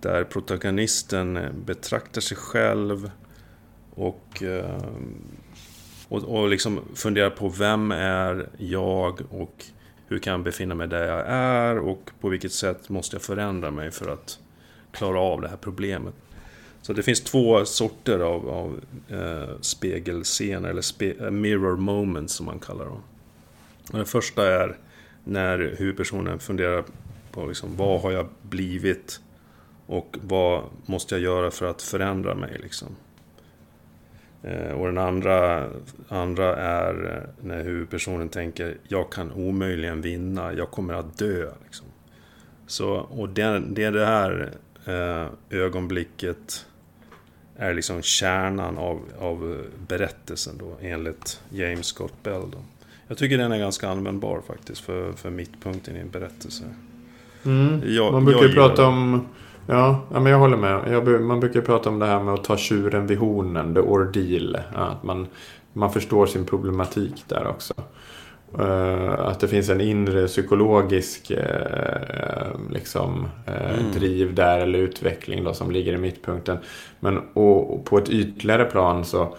Där protagonisten eh, betraktar sig själv och, eh, och, och liksom funderar på vem är jag och hur kan jag befinna mig där jag är och på vilket sätt måste jag förändra mig för att klara av det här problemet. Så det finns två sorter av, av eh, spegelscener, eller spe, eh, mirror moments som man kallar dem. Och Den första är när huvudpersonen funderar på liksom, vad har jag blivit och vad måste jag göra för att förändra mig liksom. Eh, och den andra, andra är eh, när huvudpersonen tänker jag kan omöjligen vinna, jag kommer att dö. Liksom. Så, och det, det är det här eh, ögonblicket är liksom kärnan av, av berättelsen då, enligt James Scott Bell. Då. Jag tycker den är ganska användbar faktiskt för, för mittpunkten i en berättelse. Mm. Jag, Man brukar ju prata om Ja, men jag håller med. Jag, man brukar prata om det här med att ta tjuren vid hornen, the ordeal. Att man, man förstår sin problematik där också. Uh, att det finns en inre psykologisk uh, liksom, uh, mm. driv där eller utveckling då, som ligger i mittpunkten. Men och, och på ett ytligare plan så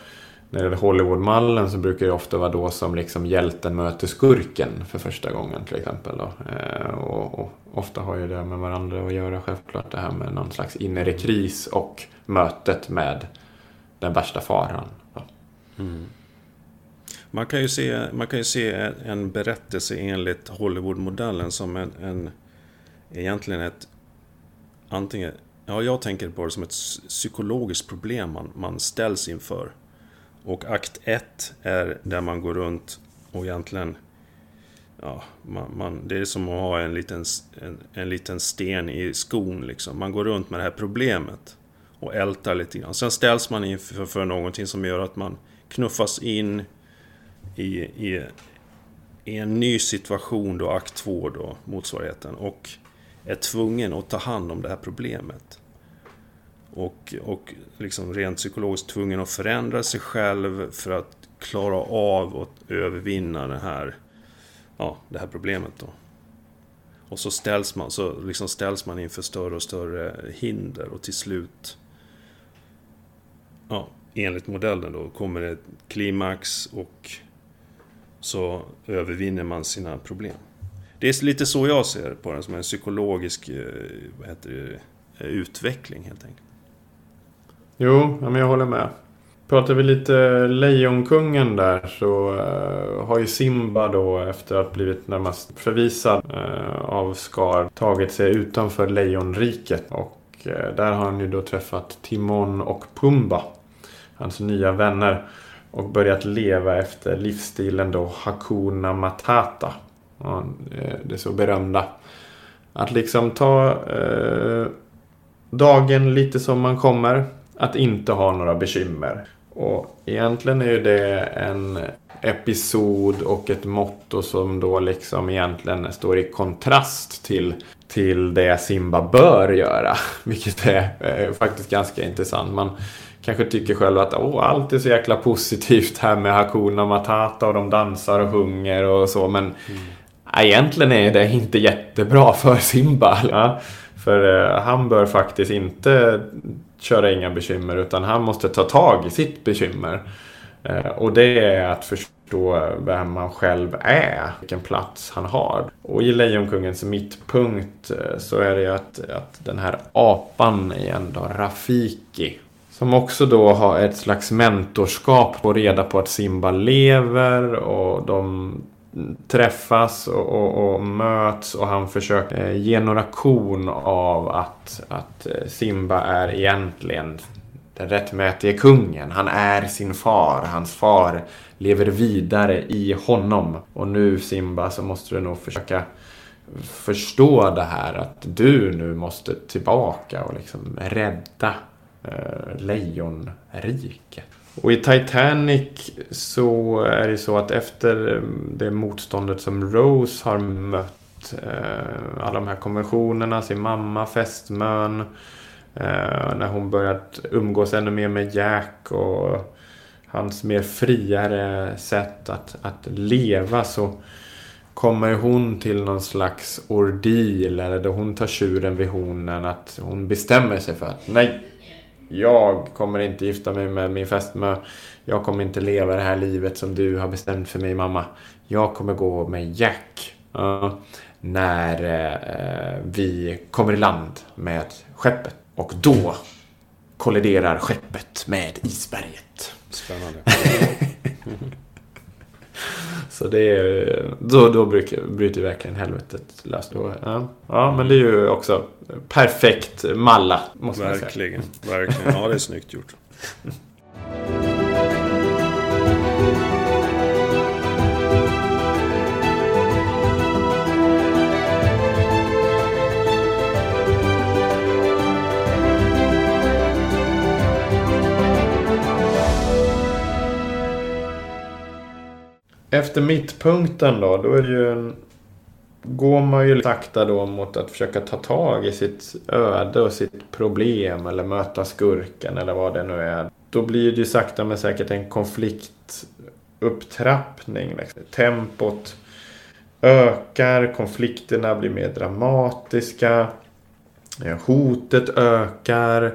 när det gäller Hollywoodmallen så brukar det ofta vara då som liksom hjälten möter skurken för första gången till exempel. Då. Eh, och, och, ofta har ju det med varandra att göra självklart det här med någon slags inre kris och mötet med den värsta faran. Mm. Man kan ju se, man kan ju se en berättelse enligt Hollywoodmodellen som en, en egentligen ett antingen, ja jag tänker på det som ett psykologiskt problem man, man ställs inför. Och akt 1 är där man går runt och egentligen... Ja, man, man, det är som att ha en liten, en, en liten sten i skon liksom. Man går runt med det här problemet och ältar lite grann. Sen ställs man inför för någonting som gör att man knuffas in i, i, i en ny situation då, akt 2 då, motsvarigheten. Och är tvungen att ta hand om det här problemet. Och, och liksom rent psykologiskt tvungen att förändra sig själv för att klara av att övervinna det här, ja, det här problemet. Då. Och så ställs man, så liksom ställs man inför större och större hinder och till slut, ja, enligt modellen då, kommer det ett klimax och så övervinner man sina problem. Det är lite så jag ser på den, som en psykologisk eh, vad heter det, eh, utveckling helt enkelt. Jo, men jag håller med. Pratar vi lite Lejonkungen där så eh, har ju Simba då efter att blivit närmast förvisad av Skar tagit sig utanför Lejonriket. Och där har han ju då träffat Timon och Pumba. Hans nya vänner. Och börjat leva efter livsstilen då Hakuna Matata. Eh, det är så berömda. Att liksom ta eh, dagen lite som man kommer att inte ha några bekymmer. Och egentligen är ju det en episod och ett motto som då liksom egentligen står i kontrast till, till det Simba bör göra. Vilket är eh, faktiskt ganska intressant. Man kanske tycker själv att Åh, allt är så jäkla positivt här med Hakuna Matata och de dansar och sjunger och så. Men mm. egentligen är det inte jättebra för Simba. Ja? För eh, han bör faktiskt inte köra inga bekymmer utan han måste ta tag i sitt bekymmer. Eh, och det är att förstå vem man själv är, vilken plats han har. Och i Lejonkungens mittpunkt eh, så är det att, att den här apan är ändå Rafiki som också då har ett slags mentorskap och reda på att Simba lever och de träffas och, och, och, möts och han försöker eh, ge några kon av att, att eh, Simba är egentligen den rättmätige kungen. Han är sin far. Hans far lever vidare i honom. Och nu Simba så måste du nog försöka förstå det här att du nu måste tillbaka och liksom rädda eh, lejonriket. Och i Titanic så är det så att efter eh, det motståndet som Rose har mött eh, alla de här konventionerna, sin mamma, fästmön, eh, när hon börjat umgås ännu mer med Jack och hans mer friare sätt att, att leva så kommer hon till någon slags ordil eller då hon tar tjuren vid hornen att hon bestämmer sig för att nej, jag kommer inte gifta mig med min fästmö. Jag kommer inte leva det här livet som du har bestämt för mig mamma. Jag kommer gå med Jack. Uh, när uh, vi kommer i land med skeppet. Och då kolliderar skeppet med isberget. Spännande. Så det är, då, då brukar, bryter verkligen helvetet löst. Ja. ja, men det är ju också perfekt malla. Måste verkligen, man säga. verkligen. Ja, det är snyggt gjort. Efter mittpunkten då, då är det ju en, går man ju sakta då mot att försöka ta tag i sitt öde och sitt problem eller möta skurken eller vad det nu är. Då blir det ju sakta men säkert en konfliktupptrappning. Liksom. Tempot ökar, konflikterna blir mer dramatiska. Eh, hotet ökar.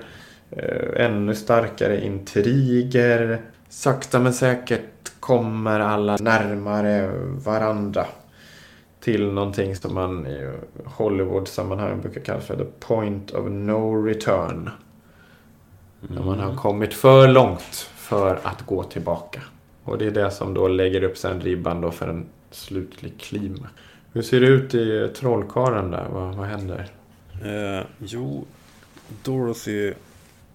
Eh, ännu starkare intriger. Sakta men säkert kommer alla närmare varandra. Till någonting som man i Hollywood-sammanhang brukar kalla för the point of no return. Mm. När man har kommit för långt för att gå tillbaka. Och det är det som då lägger upp sen ribban då för en slutlig klima. Hur ser det ut i Trollkaren där? Vad, vad händer? Eh, jo, Dorothy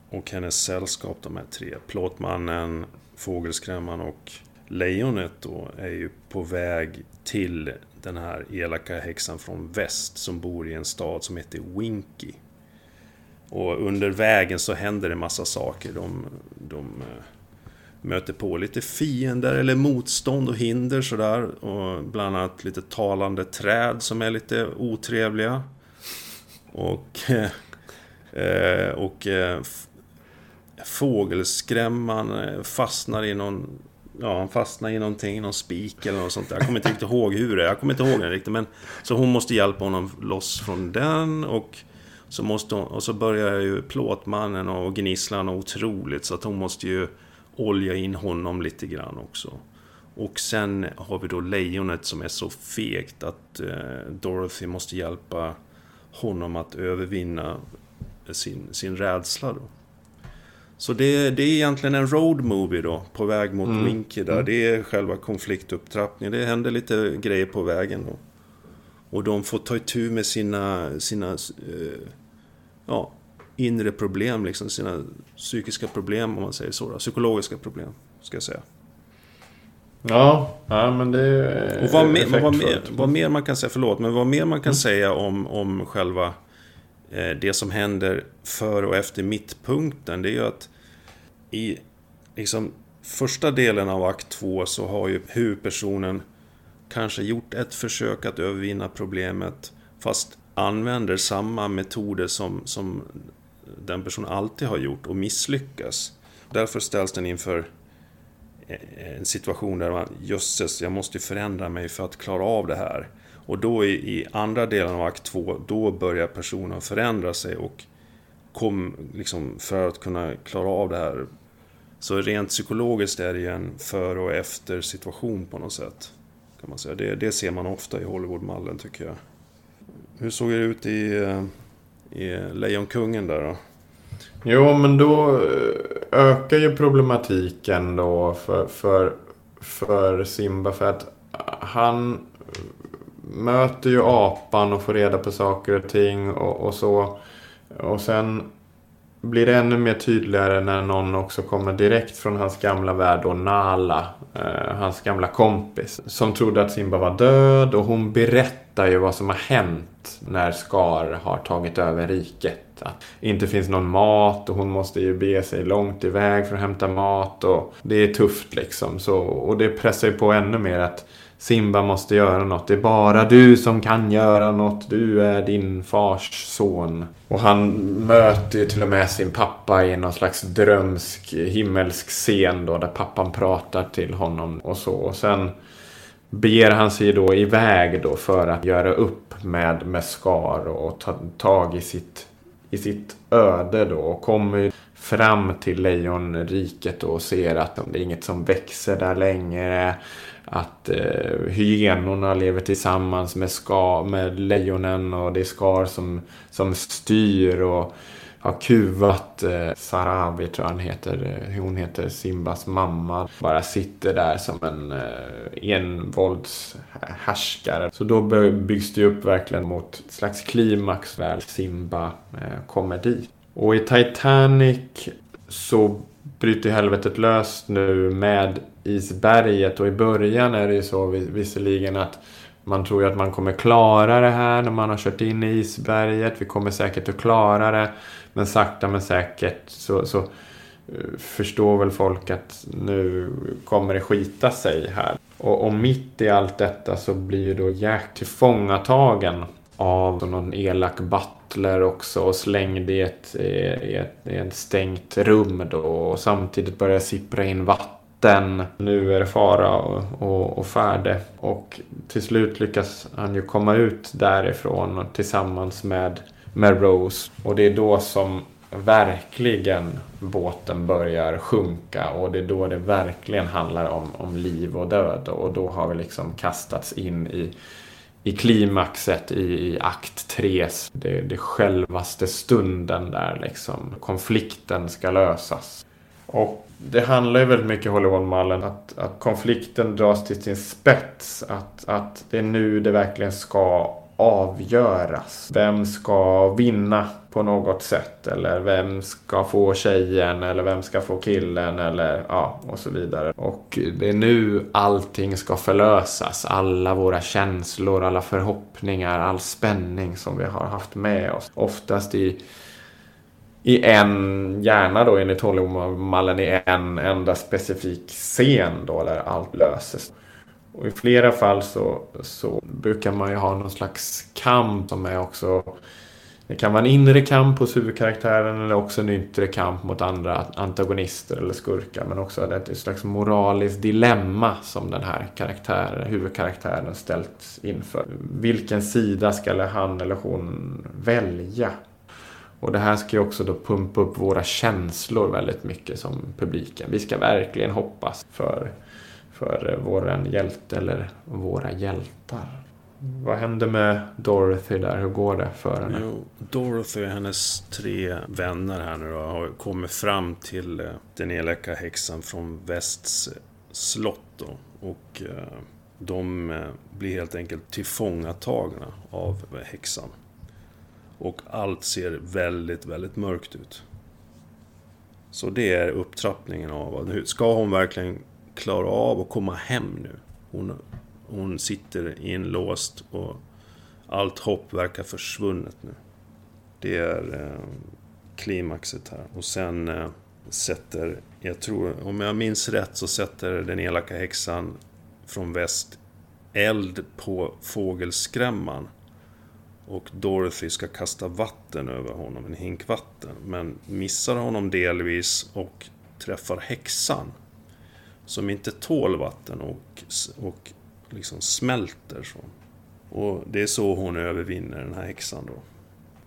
och hennes sällskap, de här tre. Plåtmannen, Fågelskrämman och Lejonet då är ju på väg till den här elaka häxan från väst som bor i en stad som heter Winky. Och under vägen så händer det massa saker. De, de eh, möter på lite fiender eller motstånd och hinder sådär. Och bland annat lite talande träd som är lite otrevliga. Och, eh, eh, och fågelskrämman fastnar i någon ja, han fastnade i någonting, någon spik eller något sånt där. Jag kommer inte riktigt ihåg hur det är. Jag kommer inte ihåg det riktigt. Men, så hon måste hjälpa honom loss från den. Och så, måste hon, och så börjar ju plåtmannen och gnisslan något otroligt. Så att hon måste ju olja in honom lite grann också. Och sen har vi då lejonet som är så fegt att eh, Dorothy måste hjälpa honom att övervinna sin, sin rädsla då. Så det, det, är egentligen en road movie då, på väg mot mm. Winky där. Mm. Det är själva konfliktupptrappningen. Det händer lite grejer på vägen då. Och de får ta itu med sina, sina eh, ja, inre problem, liksom sina psykiska problem om man säger så. Då. Psykologiska problem, ska jag säga. Ja, ja men det är Och vad, mer, vad, mer, vad mer man kan säga, förlåt, men vad mer man kan mm. säga om, om själva eh, det som händer före och efter mittpunkten, det är ju att i liksom, första delen av akt 2 så har ju huvudpersonen kanske gjort ett försök att övervinna problemet fast använder samma metoder som, som den personen alltid har gjort och misslyckas. Därför ställs den inför en situation där man, jösses, jag måste förändra mig för att klara av det här. Och då i, i andra delen av akt 2, då börjar personen förändra sig och kom, liksom, för att kunna klara av det här så rent psykologiskt är det ju en före och efter situation på något sätt. Kan man säga. Det, det ser man ofta i Hollywoodmallen tycker jag. Hur såg det ut i, i Lejonkungen där då? Jo, men då eh, ökar ju problematiken då för, för, för Simba. För att han möter ju apan och får reda på saker och ting och, och så. Och sen blir det ännu mer tydligare när någon också kommer direkt från hans gamla värld och Nala, eh, hans gamla kompis. Som trodde att Simba var död och hon berättar ju vad som har hänt när Scar har tagit över riket. Att det inte finns någon mat och hon måste ju bege sig långt iväg för att hämta mat och det är tufft liksom. Så, och det pressar ju på ännu mer att Simba måste göra något. Det är bara du som kan göra något. Du är din fars son. Och han möter ju till och med sin pappa i någon slags drömsk himmelsk scen då. Där pappan pratar till honom och så. Och sen beger han sig då iväg då för att göra upp med, med Skar och ta tag i sitt, i sitt öde då. Och kommer fram till lejonriket då och ser att det är inget som växer där längre att eh, hyenorna lever tillsammans med, ska, med lejonen och det är Skar som, som styr och har kuvat eh, Sarabi tror jag han heter. Eh, hon heter Simbas mamma. Bara sitter där som en eh, envåldshärskare. Så då byggs det upp verkligen mot ett slags klimax väl Simba eh, kommer dit. Och i Titanic så bryter helvetet löst nu med isberget och i början är det ju så visserligen att man tror ju att man kommer klara det här när man har kört in i isberget. Vi kommer säkert att klara det. Men sakta men säkert så, så eh, förstår väl folk att nu kommer det skita sig här. Och, och mitt i allt detta så blir ju då Jack tillfångatagen av någon elak butler också och slängd i ett, i ett, i ett stängt rum då och samtidigt börjar sippra in vatten. Nu är det fara och, och, och färde. Och till slut lyckas han ju komma ut därifrån tillsammans med, med Rose. Och det är då som verkligen båten börjar sjunka och det är då det verkligen handlar om, om liv och död. Och då har vi liksom kastats in i i klimaxet i, i akt 3. Det, det självaste stunden där liksom. Konflikten ska lösas. Och det handlar ju väldigt mycket Hollywoodmallen att, att konflikten dras till sin spets. Att, att det är nu det verkligen ska avgöras. Vem ska vinna på något sätt? Eller vem ska få tjejen? Eller vem ska få killen? Eller ja, och så vidare. Och det är nu allting ska förlösas. Alla våra känslor, alla förhoppningar, all spänning som vi har haft med oss. Oftast i i en, gärna då enligt Hollywoodmallen i en enda specifik scen då där allt löses. Och i flera fall så, så brukar man ju ha någon slags kamp som är också det kan vara en inre kamp hos huvudkaraktären eller också en yttre kamp mot andra antagonister eller skurkar. Men också ett slags moraliskt dilemma som den här karaktären, huvudkaraktären ställts inför. Vilken sida ska han eller hon välja? Och det här ska ju också då pumpa upp våra känslor väldigt mycket som publiken. Vi ska verkligen hoppas för för våran hjälte eller våra hjältar. Vad händer med Dorothy där? Hur går det för henne? Jo, Dorothy och hennes tre vänner här nu då har kommit fram till eh, den elaka häxan från Västs eh, slott då. Och eh, de blir helt enkelt tillfångatagna av häxan. Och allt ser väldigt, väldigt mörkt ut. Så det är upptrappningen av ska hon verkligen klara av att komma hem nu. Hon, hon sitter inlåst och allt hopp verkar försvunnet nu. Det är eh, klimaxet här. Och sen eh, sätter, jag tror, om jag minns rätt så sätter den elaka häxan från väst eld på fågelskrämman. Och Dorothy ska kasta vatten över honom, en hink vatten. Men missar honom delvis och träffar häxan som inte tål vatten och, och liksom smälter. Så. Och det är så hon övervinner den här häxan då.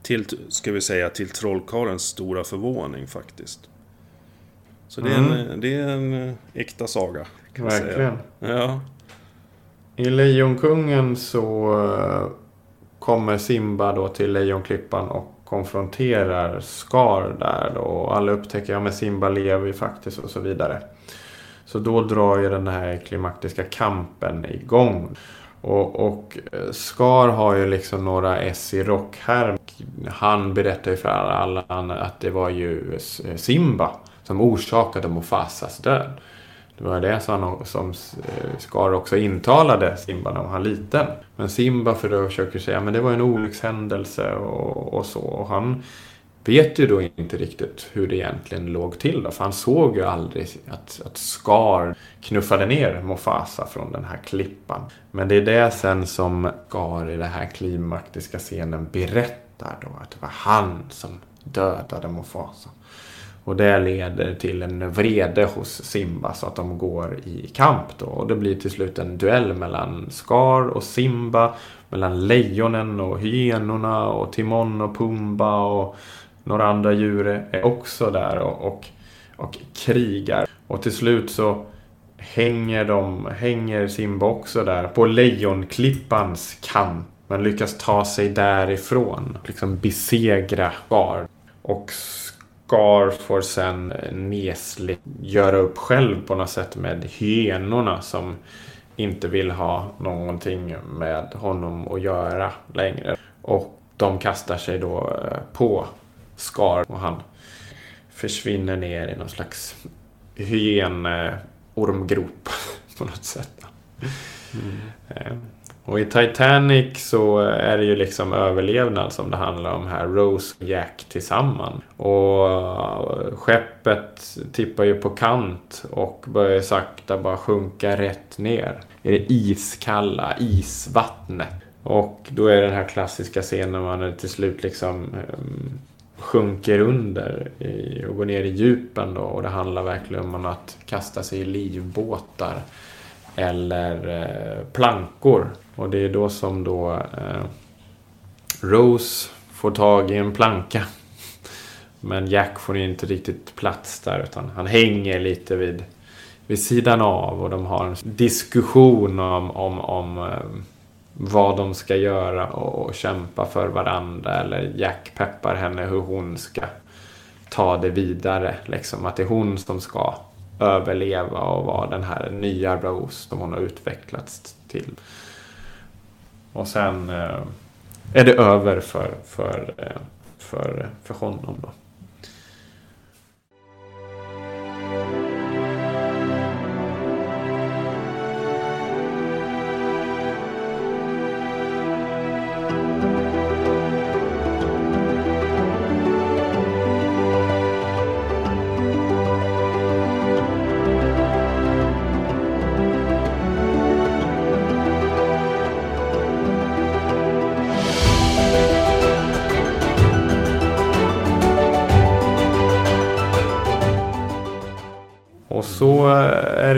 Till, ska vi säga, till trollkarlens stora förvåning faktiskt. Så det är, mm. en, det är en eh, äkta saga. Verkligen. Säga. Ja. I Lejonkungen så eh, kommer Simba då till Lejonklippan och konfronterar Scar där då. och alla upptäcker att Simba lever ju faktiskt och så vidare. Så då drar ju den här klimaktiska kampen igång. Och, och eh, Scar har ju liksom några S i rockhärm. Han berättar ju för alla att det var ju eh, Simba som orsakade Mufasas död. Det var det som, som Scar också intalade Simba när han var liten. Men Simba försöker säga att det var en olyckshändelse och, och så. Och han vet ju då inte riktigt hur det egentligen låg till. Då, för han såg ju aldrig att, att Scar knuffade ner Mofasa från den här klippan. Men det är det sen som Scar i den här klimaktiska scenen berättar då. Att det var han som dödade Mofasa. Och det leder till en vrede hos Simba så att de går i kamp då. Och det blir till slut en duell mellan Scar och Simba. Mellan lejonen och hyenorna och Timon och Pumba och några andra djur är också där och, och, och krigar. Och till slut så hänger, de, hänger Simba också där på lejonklippans kant. Men lyckas ta sig därifrån. Liksom besegra Scar. Och Scar får sen nesligt göra upp själv på något sätt med hyenorna som inte vill ha någonting med honom att göra längre. Och de kastar sig då eh, på Scar och han försvinner ner i någon slags hyenormgrop på något sätt. Mm. Och i Titanic så är det ju liksom överlevnad som det handlar om här. Rose och Jack tillsammans. Och eh, skeppet tippar ju på kant och börjar sakta bara sjunka rätt ner i det iskalla isvattnet. Och då är det den här klassiska scenen när man till slut liksom um, sjunker under i, och går ner i djupen då. Och det handlar verkligen om att kasta sig i livbåtar eller eh, plankor. Och det är då som då eh, Rose får tag i en planka. Men Jack får inte riktigt plats där utan han hänger lite vid, vid sidan av och de har en diskussion om, om, om eh, vad de ska göra och, och kämpa för varandra. Eller Jack peppar henne hur hon ska ta det vidare. Liksom att det är hon som ska överleva och vara den här nya Rose som hon har utvecklats till. Och sen eh, är det över för, för, eh, för, för honom då.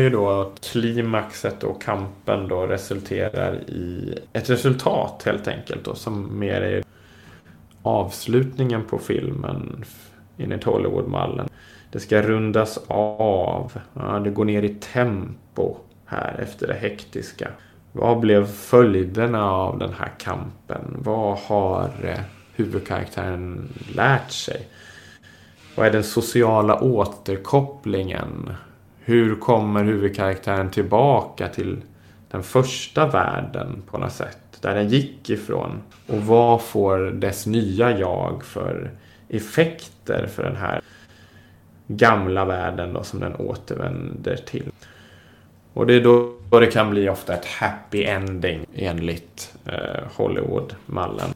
Ju då att klimaxet och kampen då resulterar i ett resultat helt enkelt då som mer är avslutningen på filmen enligt Hollywoodmallen. Det ska rundas av. Ja, det går ner i tempo här efter det hektiska. Vad blev följderna av den här kampen? Vad har eh, huvudkaraktären lärt sig? Vad är den sociala återkopplingen? Hur kommer huvudkaraktären tillbaka till den första världen på något sätt? Där den gick ifrån. Och vad får dess nya jag för effekter för den här gamla världen då som den återvänder till. Och det är då, det kan bli ofta ett happy ending enligt eh, Hollywood-mallen.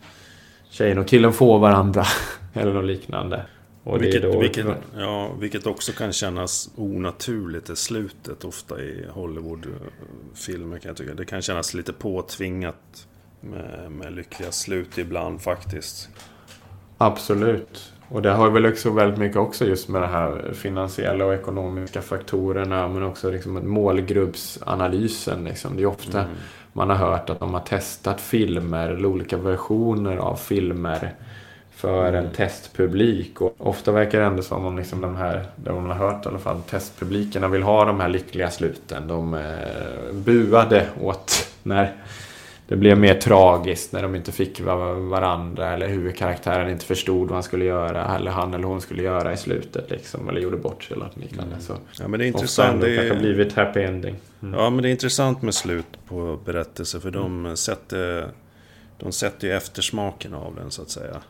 Tjejen och killen får varandra eller något liknande. Och vilket, då... vilket, ja, vilket också kan kännas onaturligt i slutet ofta i Hollywoodfilmer kan jag tycka. Det kan kännas lite påtvingat med, med lyckliga slut ibland faktiskt. Absolut. Och det har väl också väldigt mycket också just med de här finansiella och ekonomiska faktorerna men också liksom målgruppsanalysen. Liksom. Det är ofta mm. man har hört att de har testat filmer eller olika versioner av filmer för en testpublik. Och ofta verkar det ändå som om liksom de här, det man har hört i alla fall, testpublikerna vill ha de här lyckliga sluten. De eh, buade åt när det blev mer tragiskt när de inte fick varandra eller huvudkaraktären inte förstod vad han skulle göra eller han eller hon skulle göra i slutet liksom eller gjorde bort sig eller något liknande. Mm. Så ja, men det är intressant. Det blivit happy ending. Mm. Ja, men det är intressant med slut på berättelser för de mm. sätter de sätter ju eftersmaken av den så att säga.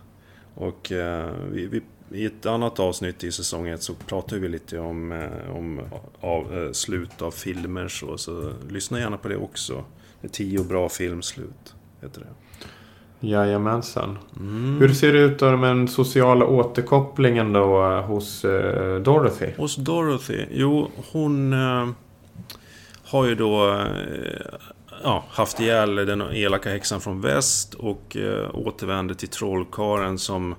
Och eh, vi, vi, i ett annat avsnitt i säsong 1 så pratar vi lite om, eh, om av, eh, slut av filmer så, så lyssna gärna på det också. Det är tio bra filmslut, heter det. Jajamensan. Mm. Hur ser det ut då med den sociala återkopplingen då hos Dorothy? Hos Dorothy? Jo, hon har ju då ja, haft ihjäl den elaka häxan från väst och eh, återvänder till trollkaren som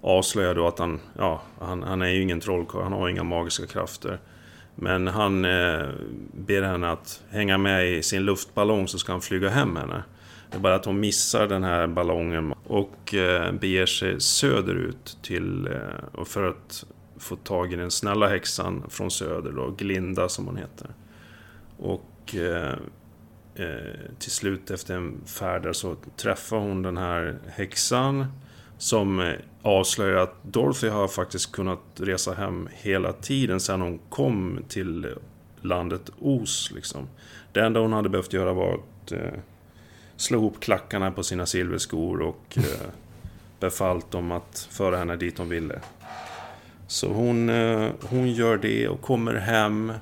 avslöjar då att han, ja, han, han är ju ingen trollkarl, han har inga magiska krafter. Men han eh, ber henne att hänga med i sin luftballong så ska han flyga hem henne. Det är bara att hon missar den här ballongen och eh, beger sig söderut till, eh, för att få tag i den snälla häxan från söder då, Glinda som hon heter. Och eh, eh, Eh, till slut efter en färd där så träffar hon den här häxan som eh, avslöjar att Dorothy har faktiskt kunnat resa hem hela tiden sedan hon kom till landet Os. Liksom. Det enda hon hade behövt göra var att eh, slå ihop klackarna på sina silverskor och eh, befallt dem att föra henne dit hon ville. Så hon, eh, hon gör det och kommer hem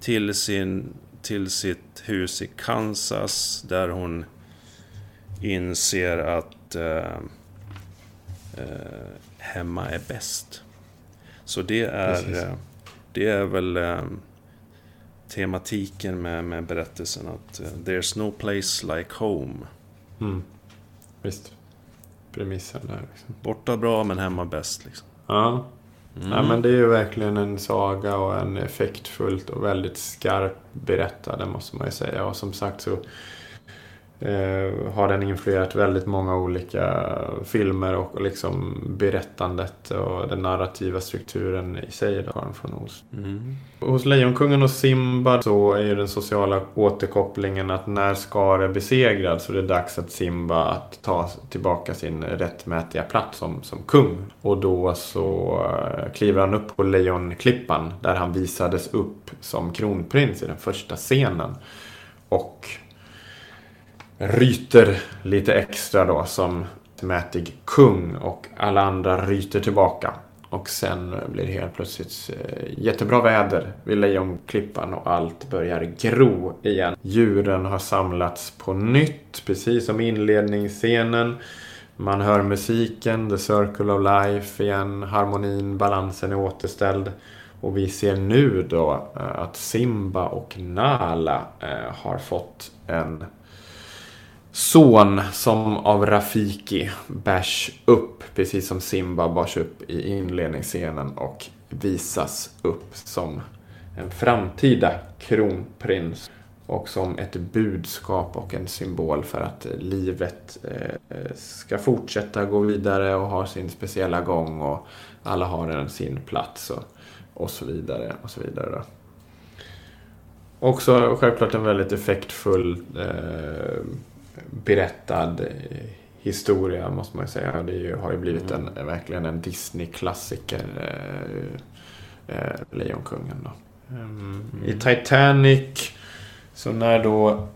till, sin, till sitt hus i Kansas där hon inser att eh, eh, hemma är bäst. Så det är, eh, det är väl eh, tematiken med, med berättelsen att There's no place like home. Mm. Visst. Premissen där. Liksom. Borta bra men hemma bäst. Liksom. Ja. Mm. ja. men det är ju verkligen en saga och en effektfullt och väldigt skarp berättad, det måste man ju säga. Och som sagt så har den influerat väldigt många olika filmer och liksom berättandet och den narrativa strukturen i sig. Då, från Oz. Mm. Hos Lejonkungen och Simba så är ju den sociala återkopplingen att när Skar är besegrad så är det dags att Simba att ta tillbaka sin rättmätiga plats som, som kung. Och då så eh, kliver han upp på Lejonklippan där han visades upp som kronprins i den första scenen. Och ryter lite extra då som mätig kung och alla andra ryter tillbaka. Och sen blir det helt plötsligt eh, jättebra väder vid Lejonklippan och allt börjar gro igen. Djuren har samlats på nytt, precis som inledningsscenen. Man hör musiken, The Circle of Life igen, harmonin, balansen är återställd. Och vi ser nu då eh, att Simba och Nala eh, har fått en son som av Rafiki bärs upp, precis som Simba bars upp i inledningsscenen och visas upp som en framtida kronprins och som ett budskap och en symbol för att livet eh, ska fortsätta gå vidare och ha sin speciella gång och alla har en sin plats och, och så vidare. och så vidare. Också självklart en väldigt effektfull eh, berättad eh, historia måste man ju säga. Det ju, har ju blivit en, mm. verkligen en Disney-klassiker. Eh, eh, Lejonkungen då. Mm. I Titanic, så när då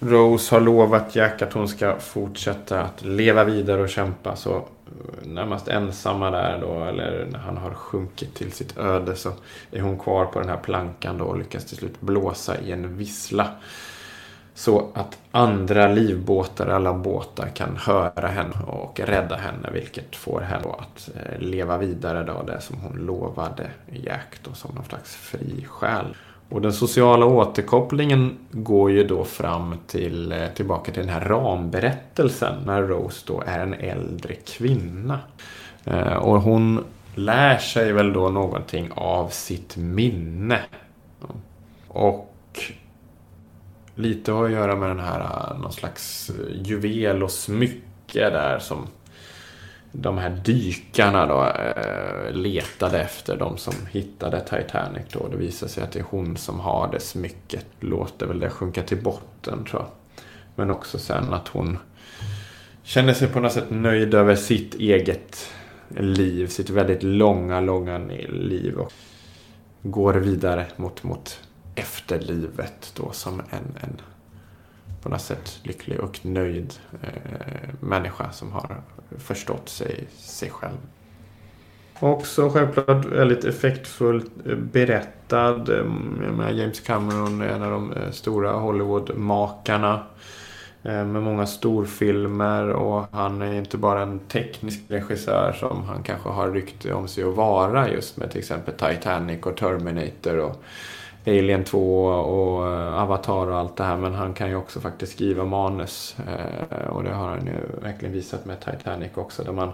Rose har lovat Jack att hon ska fortsätta att leva vidare och kämpa så eh, närmast ensamma där då, eller när han har sjunkit till sitt öde så är hon kvar på den här plankan då och lyckas till slut blåsa i en vissla. Så att andra livbåtar, alla båtar, kan höra henne och rädda henne. Vilket får henne att eh, leva vidare då, det som hon lovade Jack då, som någon slags fri själ. Och den sociala återkopplingen går ju då fram till, eh, tillbaka till den här ramberättelsen när Rose då är en äldre kvinna. Eh, och hon lär sig väl då någonting av sitt minne. Och lite har att göra med den här eh, någon slags eh, juvel och smycke där som de här dykarna då eh, letade efter. De som hittade Titanic då. Det visar sig att det är hon som har det smycket. Låter väl det sjunka till botten tror jag. Men också sen att hon känner sig på något sätt nöjd över sitt eget liv. Sitt väldigt långa, långa liv. Och går vidare mot, mot efterlivet då som en, en på något sätt lycklig och nöjd eh, människa som har förstått sig, sig själv. Också självklart väldigt effektfullt eh, berättad. Mm, James Cameron är en av de eh, stora Hollywood-makarna. Eh, med många storfilmer och han är inte bara en teknisk regissör som han kanske har rykte om sig att vara just med till exempel Titanic och Terminator och Alien 2 och eh, Avatar och allt det här. Men han kan ju också faktiskt skriva manus. Eh, och det har han ju verkligen visat med Titanic också. Där man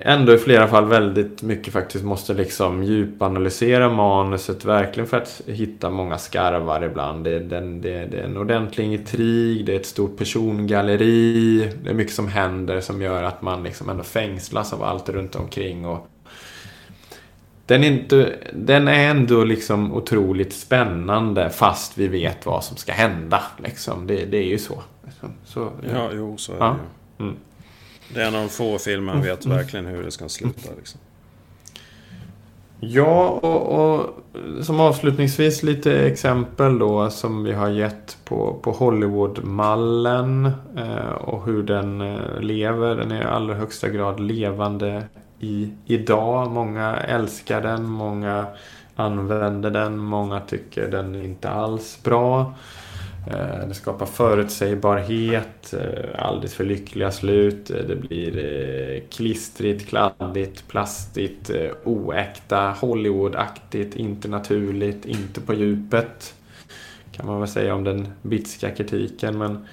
ändå i flera fall väldigt mycket faktiskt måste liksom djupanalysera manuset verkligen för att hitta många skarvar ibland. Det är, den, det, det är en ordentlig intrig, det är ett stort persongalleri, det är mycket som händer som gör att man liksom ändå fängslas av allt runt omkring. Och den, är inte, den är ändå liksom otroligt spännande fast vi vet vad som ska hända. Liksom. Det, det är ju så. så ja. ja, jo, så är ja. det ju. Mm. Det är en av de få filmer man vet mm. verkligen hur det ska sluta. Liksom. Ja, och, och, som avslutningsvis lite exempel då som vi har gett på, på Hollywood-mallen eh, och hur den eh, lever. Den är i allra högsta grad levande i, idag. Många älskar den, många använder den, många tycker den är inte alls bra. Eh, det skapar förutsägbarhet, eh, alldeles för lyckliga slut. Det blir eh, klistrigt, kladdigt, plastigt, oäkta, Hollywoodaktigt, inte naturligt, inte på djupet. Kan man väl säga om den bitska kritiken. Men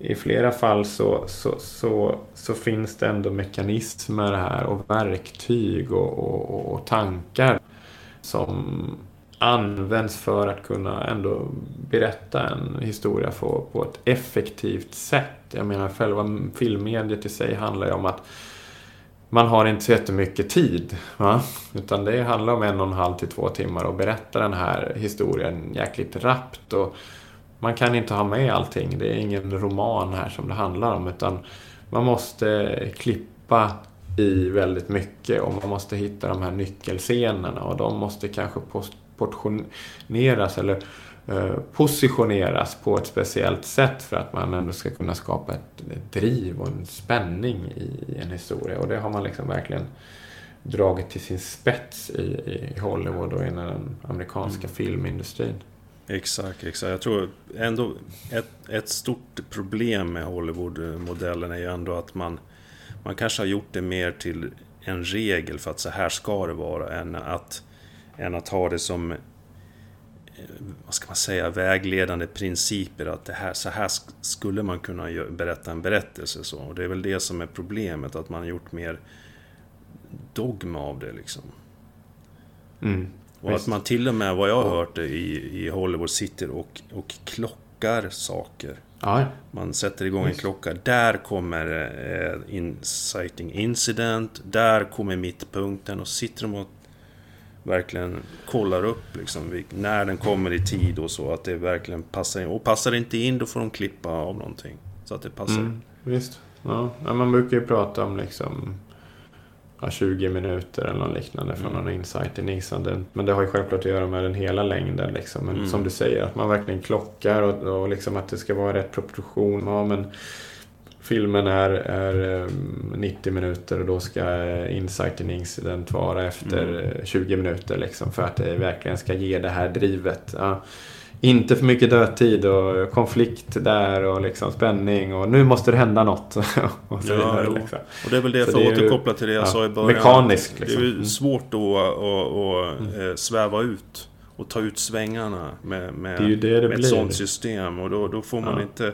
i flera fall så, så, så, så finns det ändå mekanismer här och verktyg och, och, och tankar som används för att kunna ändå berätta en historia på, på ett effektivt sätt. Jag menar själva filmmediet i sig handlar ju om att man har inte så jättemycket tid. Va? Utan det handlar om en och en halv till två timmar och berätta den här historien jäkligt rappt. Och man kan inte ha med allting. Det är ingen roman här som det handlar om. Utan man måste klippa i väldigt mycket och man måste hitta de här nyckelscenerna och de måste kanske portioneras eller eh, positioneras på ett speciellt sätt för att man ändå ska kunna skapa ett, ett driv och en spänning i, en historia. Och det har man liksom verkligen dragit till sin spets i, i Hollywood och i den amerikanska mm. filmindustrin. Exakt, exakt. Jag tror ändå ett, ett stort problem med Hollywood-modellen är ju ändå att man, man kanske har gjort det mer till en regel för att så här ska det vara än att än att ha det som eh, vad ska man säga, vägledande principer att det här, så här skulle man kunna berätta en berättelse. Så. Och det är väl det som är problemet, att man har gjort mer dogma av det liksom. Mm, och visst. att man till och med, vad jag har hört i, i Hollywood, sitter och, och klockar saker. Ja, Man sätter igång en klocka. Där kommer eh, inciting incident. Där kommer mittpunkten. Och sitter de och verkligen kollar upp liksom, när den kommer i tid och så. Att det verkligen passar in. Och passar det inte in då får de klippa av någonting. Så att det passar. Mm, visst. Ja. man brukar ju prata om liksom ja, 20 minuter eller något liknande från mm. någon insight i Nissan. Men det har ju självklart att göra med den hela längden. Liksom. Men mm. som du säger, att man verkligen klockar och, och liksom att det ska vara rätt proportion. Ja, men filmen är, är 90 ehm, minuter och då ska eh, Insight Incident vara efter mm. 20 eh, minuter liksom för att det verkligen ska ge det här drivet. Ja. Inte för mycket dödtid och konflikt där och liksom spänning och nu måste det hända något. och, så ja, vidare, liksom. och det är väl det, för att återkoppla till det jag ja, sa i början. Mekaniskt liksom. Det är ju svårt då att, mm. sväva ut och ta ut svängarna med, med, det det det med ett sånt system. Och då, då får man ja. inte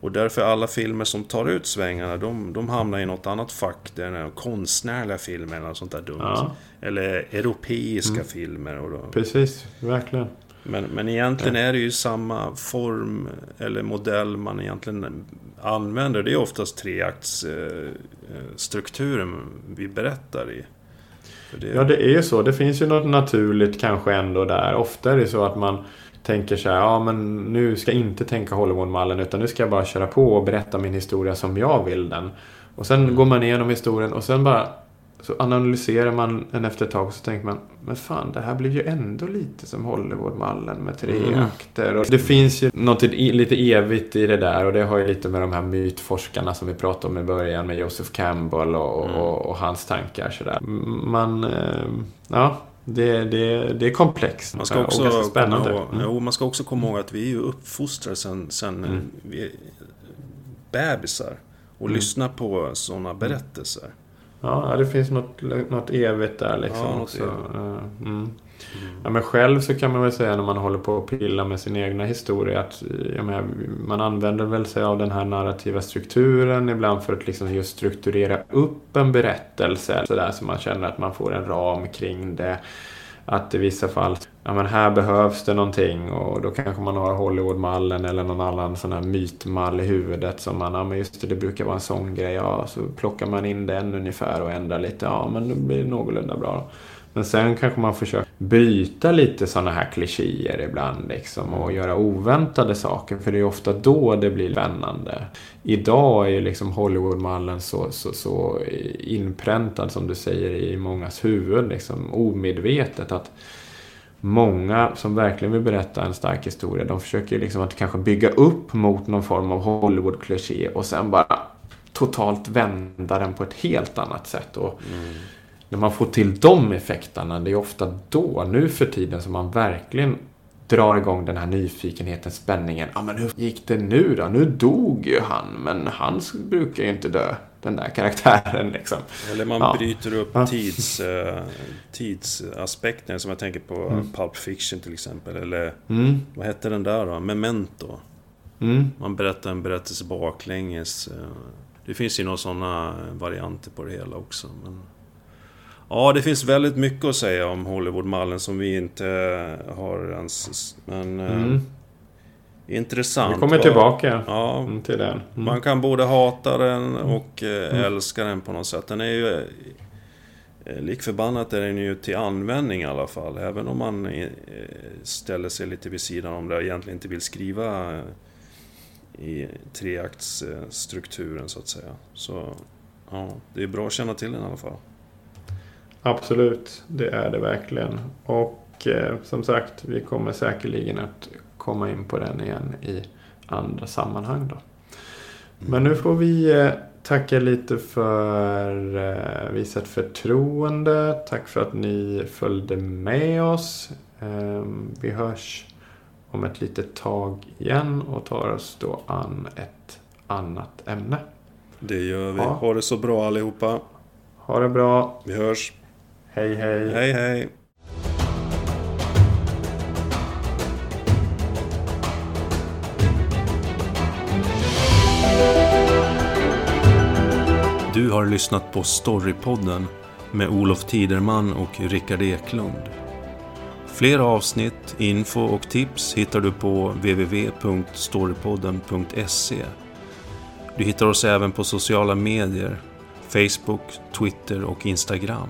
och därför alla filmer som tar ut svängarna, de, de hamnar i något annat fack. Det är konstnärliga filmer eller något sånt där dumt. Ja. Eller europeiska mm. filmer. Och då. Precis, verkligen. Men, men egentligen är det ju samma form eller modell man egentligen använder. Det är oftast treaktsstrukturen vi berättar i. Det... Ja, det är ju så. Det finns ju något naturligt kanske ändå där. Ofta är det så att man tänker så här, ja men nu ska jag inte tänka Hollywoodmallen utan nu ska jag bara köra på och berätta min historia som jag vill den. Och sen mm. går man igenom historien och sen bara så analyserar man den efter ett tag och så tänker man, men fan det här blir ju ändå lite som Hollywoodmallen med tre mm. akter. Och det finns ju något lite evigt i det där och det har ju lite med de här mytforskarna som vi pratade om i början med Joseph Campbell och, mm. och, och hans tankar sådär. Man, eh, ja, det, det, det är komplext man ska också och ganska spännande. Ihåg, mm. jo, man ska också komma ihåg att vi är ju uppfostrade sen, sen mm. vi är bebisar och mm. lyssnar på sådana berättelser. Ja, det finns något, något evigt där liksom ja, också. Mm. Mm. Ja, men själv så kan man väl säga när man håller på att pilla med sin egna historia att menar, man använder väl sig av den här narrativa strukturen ibland för att liksom just strukturera upp en berättelse så där så man känner att man får en ram kring det. Att i vissa fall, ja men här behövs det någonting och då kanske man har Hollywoodmallen eller någon annan sån här mytmall i huvudet som man, ja men just det, det brukar vara en sån grej, ja så plockar man in den ungefär och ändrar lite, ja men då blir det någorlunda bra. Men sen kanske man försöker bryta lite sådana här klichéer ibland liksom och göra oväntade saker. För det är ofta då det blir spännande. Idag är ju liksom Hollywoodmallen så, så, så inpräntad som du säger i mångas huvud. Liksom omedvetet att många som verkligen vill berätta en stark historia de försöker liksom att kanske bygga upp mot någon form av Hollywood-kliché och sen bara totalt vända den på ett helt annat sätt. Och mm när man får till de effekterna, det är ofta då, nu för tiden, som man verkligen drar igång den här nyfikenheten, spänningen. Ja, men hur gick det nu då? Nu dog ju han, men han brukar ju inte dö, den där karaktären liksom. Eller man ja. bryter upp tids, uh, tidsaspekten, som jag tänker på mm. Pulp Fiction till exempel. Eller mm. vad hette den där då? Memento. Mm. Man berättar en berättelse baklänges. Eh, det finns ju några sådana varianter på det hela också. Men... Ja, det finns väldigt mycket att säga om Hollywoodmallen som vi inte har ens... Men... Eh, mm. Intressant. Vi kommer tillbaka ja, till den. Mm. Man kan både hata den och eh, mm. älska den på något sätt. Den är ju... Eh, lik förbannat är den ju till användning i alla fall. Även om man ställer sig lite vid sidan om det och egentligen inte vill skriva i treaktsstrukturen så att säga. Så ja, det är bra att känna till den i alla fall. Absolut, det är det verkligen. Och eh, som sagt, vi kommer säkerligen att komma in på den igen i andra sammanhang. Då. Men nu får vi eh, tacka lite för eh, visat förtroende. Tack för att ni följde med oss. Eh, vi hörs om ett litet tag igen och tar oss då an ett annat ämne. Det gör vi. Ja. Ha det så bra allihopa. Ha det bra. Vi hörs. Hej hej. Hej hej. Du har lyssnat på Storypodden med Olof Tiderman och Rickard Eklund. Fler avsnitt, info och tips hittar du på www.storypodden.se. Du hittar oss även på sociala medier, Facebook, Twitter och Instagram.